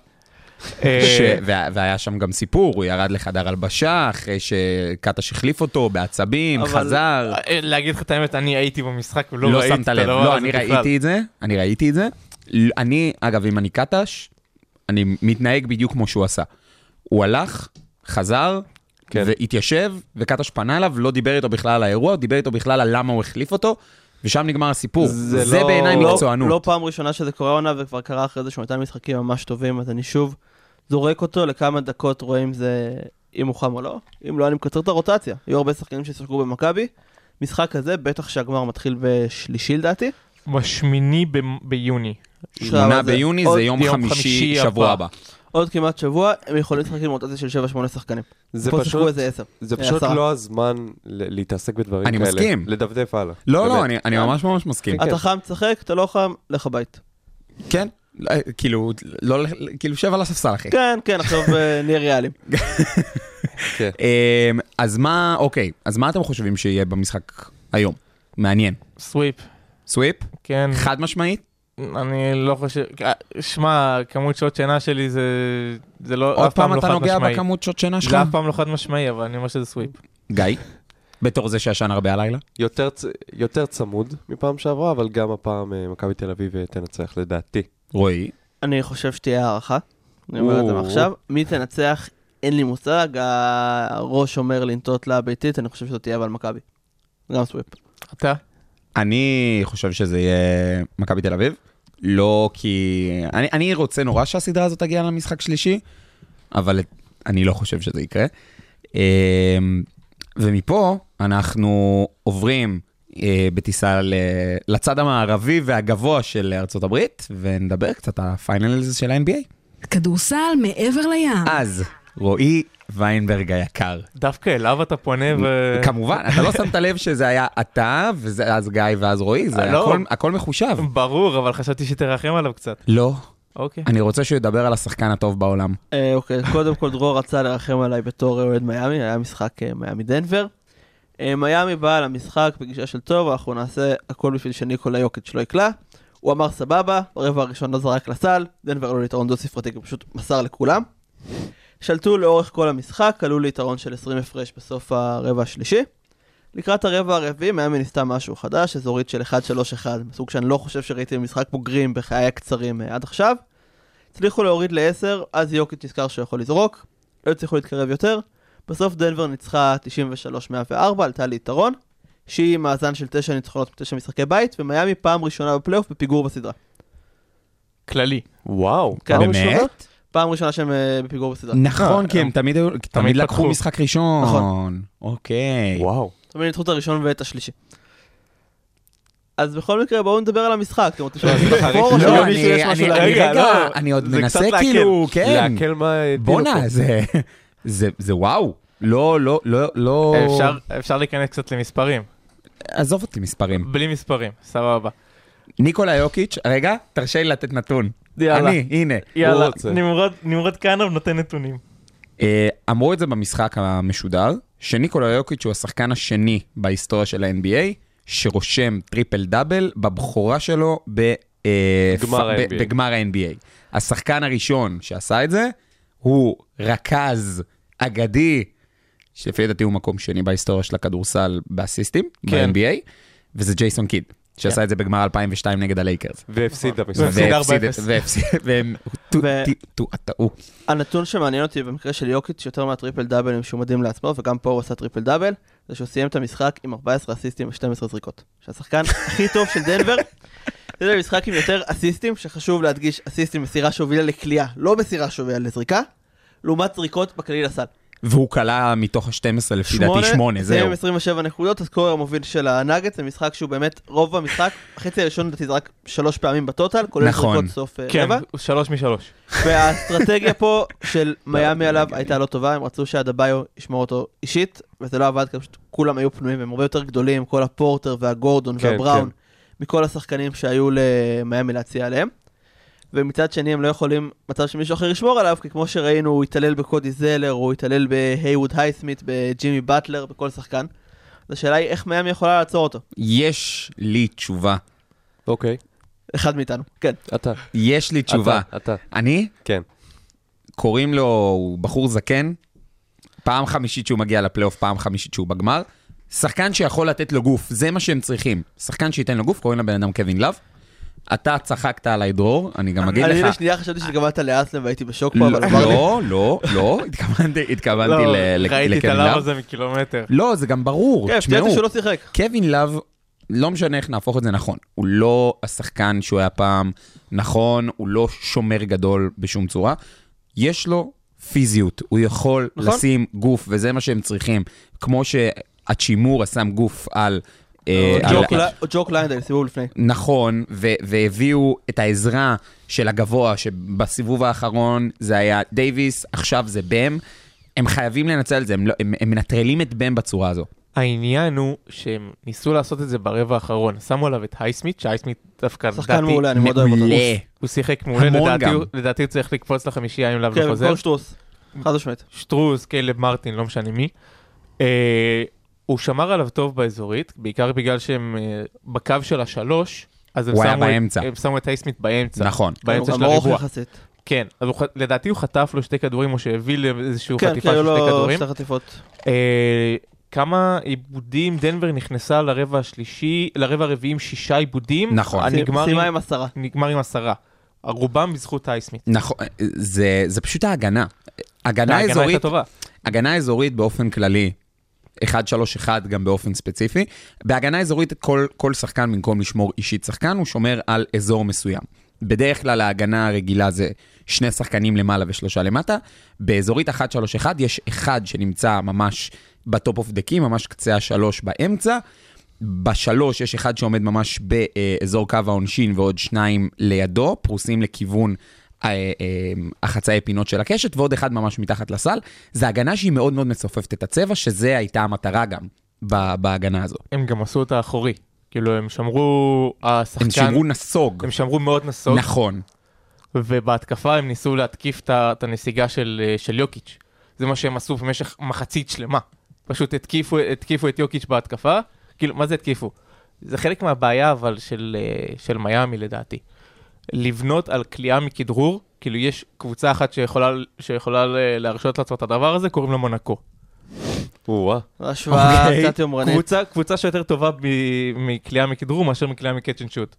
ש... אה, וה... והיה שם גם סיפור, הוא ירד לחדר הלבשה אחרי שקטש החליף אותו בעצבים, אבל- חזר. אה, להגיד לך את האמת, אני הייתי במשחק ולא לא ראיתי את הדבר לא, הזה אני בכלל. ראיתי את זה, אני ראיתי את זה. אני, אגב, אם אני קטש, אני מתנהג בדיוק כמו שהוא עשה. הוא הלך, חזר, כן. והתיישב, וקטש פנה אליו, לא דיבר איתו בכלל על האירוע, דיבר איתו בכלל על למה הוא החליף אותו, ושם נגמר הסיפור. זה זה לא- בעיניי לא- מקצוענות. לא פעם ראשונה שזה קורה עונה, וכבר קרה אחרי זה שהוא נתן משחקים ממש טובים, אז אני שוב זורק אותו לכמה דקות, רואה אם זה, אם הוא חם או לא. אם לא, אני מקצר את הרוטציה. היו הרבה שחקנים ששיחקו במכבי. משחק כזה, בטח שהגמר מתחיל בשלישי לדעתי. בשמיני ב- ביוני. שמונה ביוני זה יום יום חמישי, חמישי שבוע הבא. הבא. עוד כמעט שבוע, הם יכולים לשחק עם רוטציה של 7-8 שחקנים. זה פשוט, איזה 10. זה אה, פשוט. לא הזמן להתעסק בדברים אני כאלה. מסכים. לדפדף הלאה. לא, באמת. לא, אני- אני ממש ממש מסכים. אתה חם, תשחק, אתה לא חם, לך הבית. כן, לא, כאילו, לא, כאילו, שב על הספסל, אחי. כן, כן, עכשיו אה, נהיה ריאליים. אמ, אז מה, אוקיי, אז מה אתם חושבים שיהיה במשחק היום? מעניין. סוויפ, סוויפ? כן. חד משמעית? אני לא חושב, אה, שמע, כמות שעות שינה שלי זה, זה לא, עוד אף פעם פעם לא אתה חד נוגע משמעי. בכמות שעות שינה שלך? זה אף פעם לא חד משמעי, אבל אני אומר שזה sweep. גיא? בתור זה שישן הרבה הלילה? יותר, צ- יותר צמוד מפעם שעברה, אבל גם הפעם אה, מכבי תל אביב אה, תנצח לדעתי. רועי? אני חושב שתהיה הערכה. אני אומר את זה או. מעכשיו. מי תנצח, אין לי מושג. הראש אומר לנטות לביתית, אני חושב שזאת תהיה אבל מכבי. גם sweep. אתה? אני חושב שזה יהיה מכבי תל אביב. לא כי... אני, אני רוצה נורא שהסדרה הזאת תגיע למשחק שלישי, אבל אני לא חושב שזה יקרה. אמ, ומפה אנחנו עוברים אה, בטיסה לצד המערבי והגבוה של ארצות הברית, ונדבר קצת על ה finals של ה-NBA. כדורסל מעבר לים. אז, רועי ויינברג היקר. דווקא אליו אתה פונה ו... כמובן, אתה לא שמת לב שזה היה אתה, ואז גיא ואז רועי, זה לא. הכל, הכל מחושב. ברור, אבל חשבתי שתרחם עליו קצת. לא, אוקיי. אני רוצה שהוא ידבר על השחקן הטוב בעולם. אה, אוקיי, קודם כל דרור רצה לרחם עליי בתור אוהד מיאמי, היה משחק אה, מיאמי דנבר. אה, מיאמי באה למשחק בגישה של טוב, אנחנו נעשה הכל בשביל שניקולה יוקיץ' לא יקלע. הוא אמר סבבה, ברבע הראשון לא זרק לסל, דנבר עלו ליתרון דו ספרתי, כי הוא פשוט מסר לכולם. שלטו לאורך כל המשחק, עלו ליתרון של 20 הפרש בסוף הרבע השלישי. לקראת הרבע הרביעי, מיאמי ניסתה משהו חדש, אזורית של 1-3-1, מסוג שאני לא חושב שראיתי במשחק בוגרים בחיי הקצרים אה, עד עכשיו. הצליחו להוריד ל-10, אז יוקיץ' נזכר שהוא יכול לזרוק, לא הצליחו להתקרב יותר. בסוף דנבר ניצחה 93-104, עלתה ליתרון, שהיא מאזן של 9 ניצחונות ב-9 משחקי בית, ומיאמי פעם ראשונה בפלייאוף בפיגור בסדרה. כללי. וואו, כן. באמת? פעם ראשונה שהם אה, בפיגור בסדרה. נכון, כי הם תמיד היו- תמיד לקחו פתחו. משחק ראשון. נכון. אוקיי. וואו. תמיד ניצחו את הראשון ואת השלישי. אז בכל מקרה בואו נדבר על המשחק, אתם רוצים שאני אגיד. לחפור או לא, לא, אני יש משהו אני- להגיד? רגע, רגע, לא, אני עוד זה מנסה קצת להקל. כאילו, כן. להקל מה בואנה. זה... זה זה וואו. לא, לא, לא, לא... אפשר- אפשר להיכנס קצת למספרים. עזוב אותי מספרים. בלי מספרים, סבבה. ניקולה יוקיץ', רגע, תרשה לי לתת נתון. יאללה. אני, הנה. יאללה, רוצה. נמרוד- נמרוד כהנוב נותן נתונים. אה, אמרו את זה במשחק המשודר, שניקולה יוקיץ' הוא השחקן השני בהיסטוריה של ה-NBA, שרושם triple double בבכורה שלו ב, אה, גמר ב-. בגמר ה-NBA. השחקן הראשון שעשה את זה, הוא רכז אגדי, שלפי דעתי הוא מקום שני בהיסטוריה של הכדורסל באסיסטים, כן. ב-NBA, וזה ג'ייסון קיד, שעשה את זה בגמר 2002 נגד הלייקרס. והפסיד את המשחק. והפסיד והפסיד 4-0. את- והפסיד, והם טעו. הנתון שמעניין אותי במקרה של יוקיץ' יותר מהטריפל דאבלים שהוא מדהים לעצמו, וגם פה הוא עשה triple double, זה שהוא סיים את המשחק עם 14 אסיסטים ו-12 זריקות. שהשחקן הכי טוב של דנבר, זה משחק עם יותר אסיסטים, שחשוב להדגיש אסיסטים מסירה שהובילה לקליעה, לא מסירה שהובילה לזריקה, לעומת זריקות בכללי לסל. והוא כלה מתוך ה-12 לפי דעתי 8, סיים זהו. עם 27 נקודות, הסקורר המוביל של הנאגט, זה משחק שהוא באמת, רוב המשחק, החצי הראשון לדעתי זה רק שלוש פעמים בטוטל, כולל נכון. זריקות סוף אה, כן, רבע. הוא שלוש משלוש. והאסטרטגיה פה של מיאמי עליו הייתה לא טובה, הם רצו שהדביו ישמור אותו אישית, וזה לא עבד, כולם היו פנויים, הם הרבה יותר גדולים, כל הפורטר והגורדון כן, והבראון, כן. מכל השחקנים שהיו למיאמי להציע עליהם. ומצד שני הם לא יכולים מצב שמישהו אחר ישמור עליו, כי כמו שראינו, הוא התעלל בקודי זלר, הוא התעלל בהייווד הייסמית, בג'ימי באטלר, בכל שחקן. אז השאלה היא איך מיאמי יכולה לעצור אותו. יש לי תשובה. אוקיי, אחד מאיתנו, כן. אתה. יש לי תשובה. אתה, אתה. אני, כן. קוראים לו, הוא בחור זקן, פעם חמישית שהוא מגיע לפלייאוף, פעם חמישית שהוא בגמר. שחקן שיכול לתת לו גוף, זה מה שהם צריכים. שחקן שייתן לו גוף, קוראים לבן אדם קווין לאב. אתה צחקת עליי דרור, אני גם אגיד אני לך. לשנייה חשבתי שהתכוונת להסלם והייתי בשוק פה, לא, אבל אמר לי, לא, לא, לא, התכוונתי התכוונתי לא, ל- ל- ראיתי את לקווין הלאו לאב. הזה מקילומטר. לא, זה גם ברור, כן, תשמעו. שהוא לא שיחק. קווין לאב, לא משנה איך נהפוך את זה נכון, הוא לא השחקן שהוא היה פעם, נכון, הוא לא שומר גדול בשום צורה, יש לו פיזיות, הוא יכול נכון. לשים גוף, וזה מה שהם צריכים. כמו שהאצ'ימורה שם גוף על... אה, על- ג'וק לנדייל, סיבוב לפני. נכון, והביאו את העזרה של הגבוה, שבסיבוב האחרון זה היה דייוויס, עכשיו זה בם. הם חייבים לנצל את זה, הם, לא, הם, הם מנטרלים את בם בצורה הזו. העניין הוא שהם ניסו לעשות את זה ברבע האחרון. שמו עליו את הייסמית, שהייסמית דווקא, שחקן לדעתי, מעולה, אני מאוד אוהב אותו. מעולה. הוא שיחק מעולה, לדעתי לדעתי הוא צריך לקפוץ לחמישייה אם לאו כן, לא חוזר. במקום שטרוס. חד משמעית. שטרוז, קיילב מרטין, לא משנה מי. אה, הוא שמר עליו טוב באזורית, בעיקר בגלל שהם אה, בקו של השלוש, אז הם שמו את- באמצע. הם שמו את הייסמית באמצע. נכון. באמצע של הריבוע. יחסית. כן, אז הוא לדעתי הוא חטף לו שתי כדורים, או שהביא לאיזושהי כן, חטיפה היו של שתי לו כדורים. שתי חטיפות. אה, כמה עיבודים דנבר נכנסה לרבע השלישי, לרבע הרביעי עם שישה עיבודים. נכון. הנגמר סיימה עם- עם עשרה. נגמר עם עשרה. רובם בזכות הייסמית. נכון, זה, זה פשוט ההגנה. הגנה ההגנה אזורית, הייתה טובה. הגנה אזורית באופן כללי, 1-3-1 גם באופן ספציפי. בהגנה אזורית כל, כל שחקן במקום לשמור אישית שחקן, הוא שומר על אזור מסוים. בדרך כלל ההגנה הרגילה זה שני שחקנים למעלה ושלושה למטה. באזורית 1-3-1 יש אחד שנמצא ממש ב top of the key, ממש קצה השלוש באמצע. בשלוש יש אחד שעומד ממש באזור קו העונשין ועוד שניים לידו, פרוסים לכיוון החצאי פינות של הקשת, ועוד אחד ממש מתחת לסל. זה הגנה שהיא מאוד מאוד מצופפת את הצבע, שזה הייתה המטרה גם בהגנה הזו. הם גם עשו את האחורי. כאילו הם שמרו, השחקן, הם שמרו נסוג. הם שמרו מאוד נסוג, נכון. ובהתקפה הם ניסו להתקיף את הנסיגה של, אה, של יוקיץ'. זה מה שהם עשו במשך מחצית שלמה. פשוט התקיפו, התקיפו את יוקיץ' בהתקפה. כאילו, מה זה התקיפו? זה חלק מהבעיה אבל של, אה, של מיאמי לדעתי. לבנות על כליאה מכדרור, כאילו יש קבוצה אחת שיכולה, שיכולה ל- להרשות לעצמה את הדבר הזה, קוראים לה מונקו. או-אה. השוואה אוקיי. קצת יומרנית. קבוצה, קבוצה שיותר טובה ב- מכליאה מכדרור מאשר מכליאה מקאצ' אנד שוט.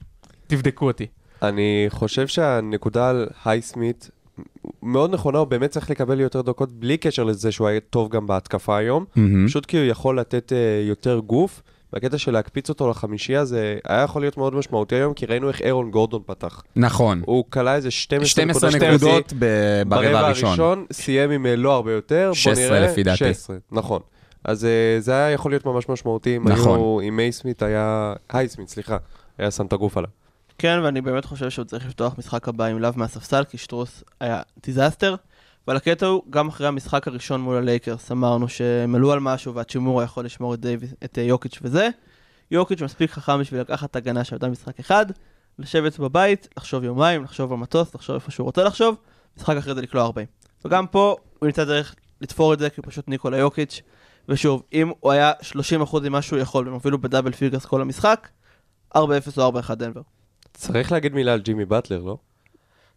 תבדקו אותי. אני חושב שהנקודה על הייסמית מאוד נכונה, הוא באמת צריך לקבל יותר דקות בלי קשר לזה שהוא היה טוב גם בהתקפה היום. מהמם. פשוט כי הוא יכול לתת אה, יותר גוף. והקטע של להקפיץ אותו לחמישייה זה היה יכול להיות מאוד משמעותי היום, כי ראינו איך אירון גורדון פתח. נכון. הוא כלה איזה 12 12 נקודות נקודות ב- ברבע הראשון. סיים עם אה, לא הרבה יותר. בוא 16 נראה. לפי דעתי. 16, נכון. אז אה, זה היה יכול להיות ממש משמעותי אם נכון. היו, אם מייסמית היה, הייסמית, סליחה, היה שם את הגוף עליו. כן, ואני באמת חושב שהוא צריך לפתוח משחק הבא עם לאב מהספסל, כי סטרוס היה disaster. אבל הקטע הוא, גם אחרי המשחק הראשון מול הלייקרס, אמרנו שהם עלו על משהו והאצ'ימורה יכול לשמור את, דייוויס, את אה, יוקיץ' וזה. יוקיץ' מספיק חכם בשביל לקחת הגנה שהייתה משחק אחד, לשבת בבית, לחשוב יומיים, לחשוב במטוס, לחשוב איפה שהוא רוצה לחשוב, משחק אחרי זה לקלוע 40. וגם פה הוא ימצא דרך לתפור את זה, כי הוא פשוט ניקולה יוקיץ'. ושוב, אם הוא היה 30% ממה שהוא יכול, והם הובילו ב double figures כל המשחק, 4-0 או 4-1 דנבר. צריך להגיד מילה על ג'ימי באטלר, לא?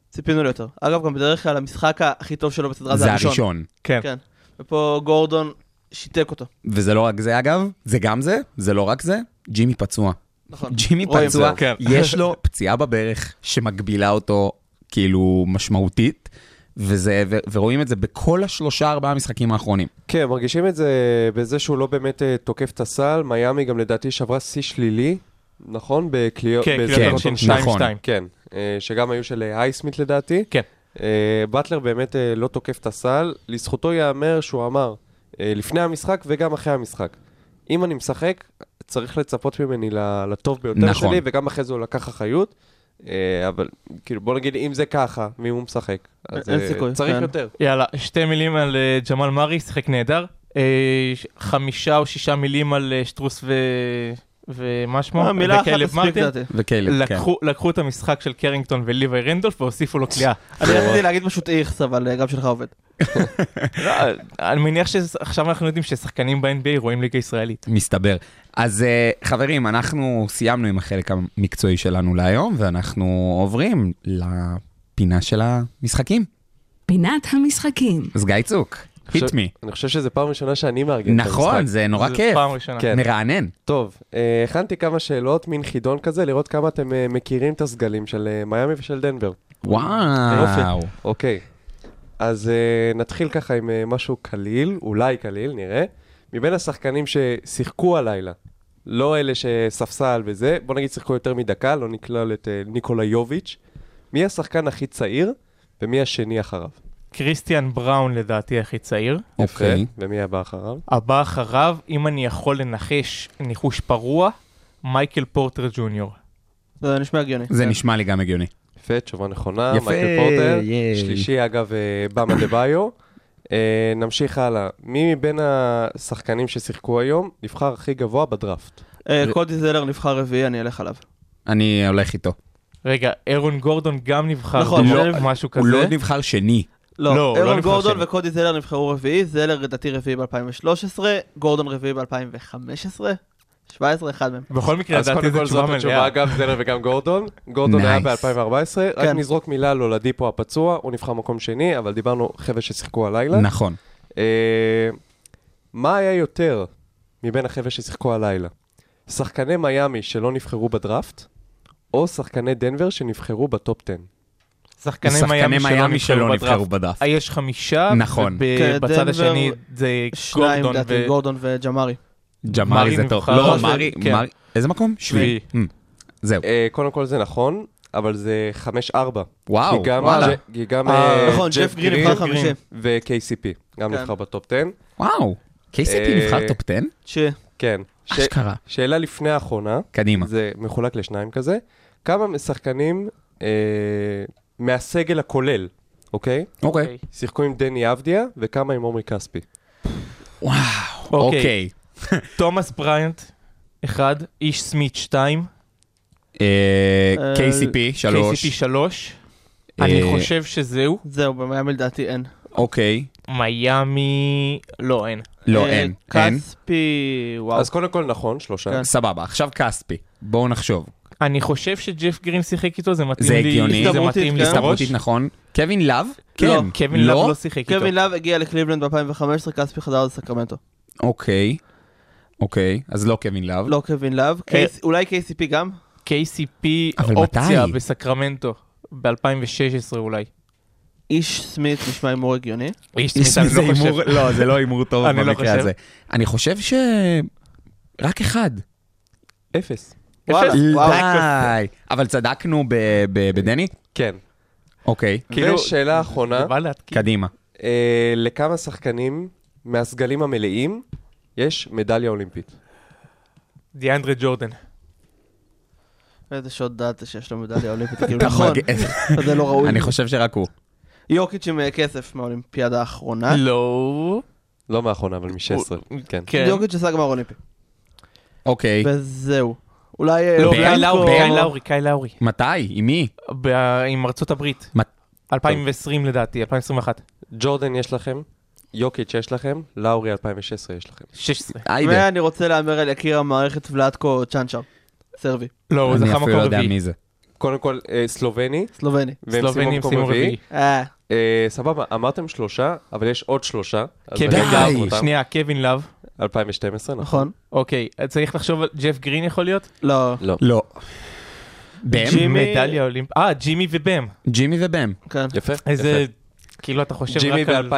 ציפינו ליותר. אגב, גם בדרך כלל המשחק הכי טוב שלו בסדרה זה הראשון. כן. כן. ופה גורדון שיתק אותו. וזה לא רק זה אגב, זה גם זה, זה לא רק זה, ג'ימי פצוע. נכון. ג'ימי פצוע. כן. יש לו פציעה בברך שמגבילה אותו כאילו משמעותית, וזה, ו- ורואים את זה בכל השלושה ארבעה משחקים האחרונים. כן, מרגישים את זה בזה שהוא לא באמת אה, תוקף את הסל. מיאמי גם לדעתי שברה שיא שלילי, נכון? בקליעות. כן, בזה- קליעות כן, עונשין נכון. 2-2. כן, אה, שגם היו של אה, אייסמית לדעתי. כן. אה, באטלר באמת לא תוקף את הסל. לזכותו ייאמר שהוא אמר, לפני המשחק וגם אחרי המשחק, אם אני משחק, צריך לצפות ממני ל- לטוב ביותר נכון. שלי, וגם אחרי זה הוא לקח אחריות. אבל כאילו בוא נגיד אם זה ככה, ואם הוא משחק, אז אין סיכוי, צריך כן. יותר. יאללה, שתי מילים על ג'מאל מארי, שיחק נהדר. חמישה או שישה מילים על שטרוס ו... ומה שמו? אה, מילה אחת וכלב מרטין. וכאלה, כן. לקחו, לקחו את המשחק של קרינגטון וליווי רנדולף והוסיפו לו כליאה. אני רציתי להגיד פשוט איכס, אבל אה, גם שלך עובד. לא, אני מניח שעכשיו אנחנו יודעים ששחקנים ב-NBA רואים ליגה ישראלית. מסתבר. אז אה, חברים, אנחנו סיימנו עם החלק המקצועי שלנו להיום, ואנחנו עוברים לפינה של המשחקים. פינת המשחקים. אז גיא צוק, hit me. אני חושב שזו פעם ראשונה שאני מארגן את המשחק. נכון, זה נורא כיף. פעם ראשונה. כן. מרענן. טוב, אה, הכנתי כמה שאלות, מין חידון כזה, לראות כמה אתם אה, מכירים את הסגלים של אה, מיאמי ושל דנבר. וואו. אוקיי, אז נתחיל ככה עם משהו קליל, אולי קליל, נראה. מבין השחקנים ששיחקו הלילה, לא אלה שספסל וזה, בוא נגיד שיחקו יותר מדקה, לא נכלל את ניקולה יוביץ'. מי השחקן הכי צעיר ומי השני אחריו? קריסטיאן בראון לדעתי הכי צעיר. אוקיי. יפה, ומי הבא אחריו? הבא אחריו, אם אני יכול לנחש ניחוש פרוע, מייקל פורטר ג'וניור. זה נשמע הגיוני. זה. נשמע לי גם הגיוני. יפה, תשובה נכונה, יפה, מייקל פורטר. ייי. שלישי, אגב, אה, במה דה ביו. אה, נמשיך הלאה. מי מבין השחקנים ששיחקו היום נבחר הכי גבוה בדראפט? אה, קודי זלר נבחר רביעי, אני אלך עליו. אני הולך איתו. רגע, אירון גורדון גם נבחר נכון, לא, משהו הוא לא כזה. נבחר שני. לא, לא, לא אירון נבחר גורדון שני. וקודי זלר נבחרו רביעי, זלר לדעתי רביעי ב-2013, גורדון רביעי ב-2015, 17, אחד מהם. בכל מקרה, אז לדעתי קודם זו כל תשובה זאת התשובה. אגב, זלר וגם גורדון. גורדון היה Nice. ב-2014, רק כן. נזרוק מילה על אולדיפו הפצוע, הוא נבחר מקום שני, אבל דיברנו חבר'ה ששיחקו הלילה. נכון. אה, מה היה יותר מבין החבר'ה ששיחקו הלילה? שחקני מיאמי שלא נבחרו בדראפט, או שחקני דנבר שנבחרו בטופ 10? שחקני מיאמי שלא מיאמי שלא נבחרו נבחרו בדראפט. בדף. אה, יש חמישה, נכון. כן, ובצד דנבר, השני זה שניים גורדון ו... גורדון וג'מארי. ג'מארי מארי זה טוב. לא, מארי, כן. מארי- איזה מקום? שביעי. Mm, זהו. אה, קודם כל זה נכון, אבל זה 5-4. וואו, וואלה. כי גם אה, אה, נכון, ג'ף גרין נבחר חמישי. ו-KCP, גם כן. נבחר ב top 10. וואו. KCP אה, נבחר top 10? ש... כן. אשכרה. שאלה לפני האחרונה, קדימה. זה מחולק לשניים כזה. כמה שחקנים אה, מהסגל הכולל, אוקיי? אוקיי. שיחקו עם דני אבדיה וכמה עם עומרי כספי. וואו. אוקיי. אוקיי. תומאס בריינט, אחד, איש סמית, שתיים, אה, אה, KCP, שלוש. KCP שלוש. אה, אני חושב שזהו. זהו, במיאמי לדעתי אין. אוקיי. מיאמי... לא, אין. לא, אין, אין. כספי, וואו. אז קודם כל נכון, שלושה. כן. סבבה, עכשיו כספי. בואו נחשוב. אני חושב שג'ף גרין שיחק איתו, זה מתאים זה לי, הגיוני. זה מתאים לי כן. הסתברותית נכון. קווין לאב? כן. לא. קווין לאב לא שיחק איתו. קווין לאב הגיע לקליבלנד ב-2015, כספי חזר לסקרמנטו. אוקיי. אוקיי, אז לא קווין לאב. לא קווין לאב, אה, אולי KCP גם? KCP אופציה מתי? בסקרמנטו, ב-2016 אולי. איש סמית נשמע הימור הגיוני. איש יש סמית, אני מזה לא חושב. הימור- לא, זה לא הימור טוב אני לא במקרה חושב. הזה. אני חושב ש... רק אחד. אפס. די. אבל צדקנו ב- ב- בדני? כן. אוקיי. כאילו- ושאלה אחרונה, בא להתקיל. קדימה. אה, לכמה שחקנים מהסגלים המלאים יש מדליה אולימפית? דיאנדרה ג'ורדן. איזה שעות דעת שיש לו מדליה אולימפית, כאילו נכון, זה לא ראוי. אני חושב שרק הוא. יוקיץ' עם אה, כסף מהאולימפיאדה האחרונה. לא. לא מהאחרונה, אבל מ-16. הוא- כן. כן. יוקיץ' עשה גמר אולימפי. אוקיי. וזהו. אולי... אה, לא? קאי לאורי? קאי לאורי, קאי לאורי. מתי? עם מי? ב- עם ארצות הברית. מה- 2020 לדעתי, 2021. ג'ורדן יש לכם, יוקיץ' יש לכם, לאורי 2016 יש לכם. 16. היידה. ואני רוצה להמר על יקיר המערכת ולטקו צ'אנצ'אר. סרבי. לא, הוא אני זכה אפילו מקום לא יודע רביעי. מי זה. קודם כל, אה, סלובני, סלובני. סיימו סיימו מקום רביעי. רביעי. אה, סבבה, אמרתם שלושה, אבל יש עוד שלושה. קווין אני. לאב. שנייה, קווין לאב. 2012, נכון? נכון. אוקיי, צריך לחשוב על ג'ף גרין יכול להיות? לא. לא. לא. בם? ג'ימי- מדליה אולימפ... אה, ג'ימי ובם. ג'ימי ובם. כן. יפה. איזה... כאילו אתה חושב ג'ימי רק על... ב-2016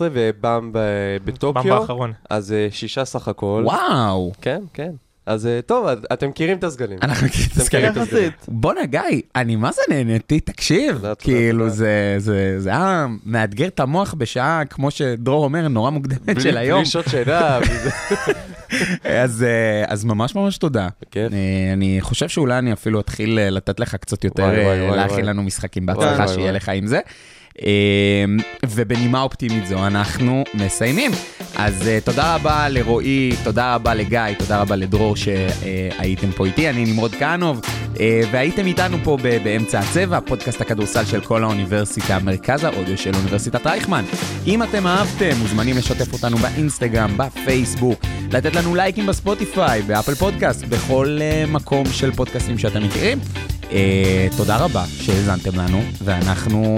ובאם במבה בטוקיו, האחרון. אז אה, שישה סך הכל. וואו. כן, כן. אז אה, טוב, אז אתם מכירים את הסגלים. אנחנו מכירים את הסגלים. בואנה גיא, אני מה זה נהניתי, תקשיב, כאילו. זה, זה, זה היה מאתגר את המוח בשעה, כמו שדרור אומר, נורא מוקדמת של היום, בלי שעות שינה. אז, אה, אז ממש ממש תודה. בכיף. אה, אני חושב שאולי אני אפילו אתחיל לתת לך קצת יותר, להכין. לנו משחקים בהצלחה, שיהיה. לך עם זה. אה, ובנימה אופטימית זו אנחנו מסיימים. אז uh, תודה רבה לרועי, תודה רבה לגיא, תודה רבה לדרור שהייתם פה איתי, אני נמרוד כהנוב, uh, והייתם איתנו פה באמצע הצבע, פודקאסט הכדורסל של כל האוניברסיטה, מרכז האודיו של אוניברסיטת רייכמן. אם אתם אהבתם, מוזמנים לשתף אותנו באינסטגרם, בפייסבוק, לתת לנו לייקים בספוטיפיי, באפל פודקאסט, בכל uh, מקום של פודקאסטים שאתם מכירים. Uh, תודה רבה שהאזנתם לנו, ואנחנו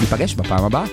ניפגש בפעם הבאה.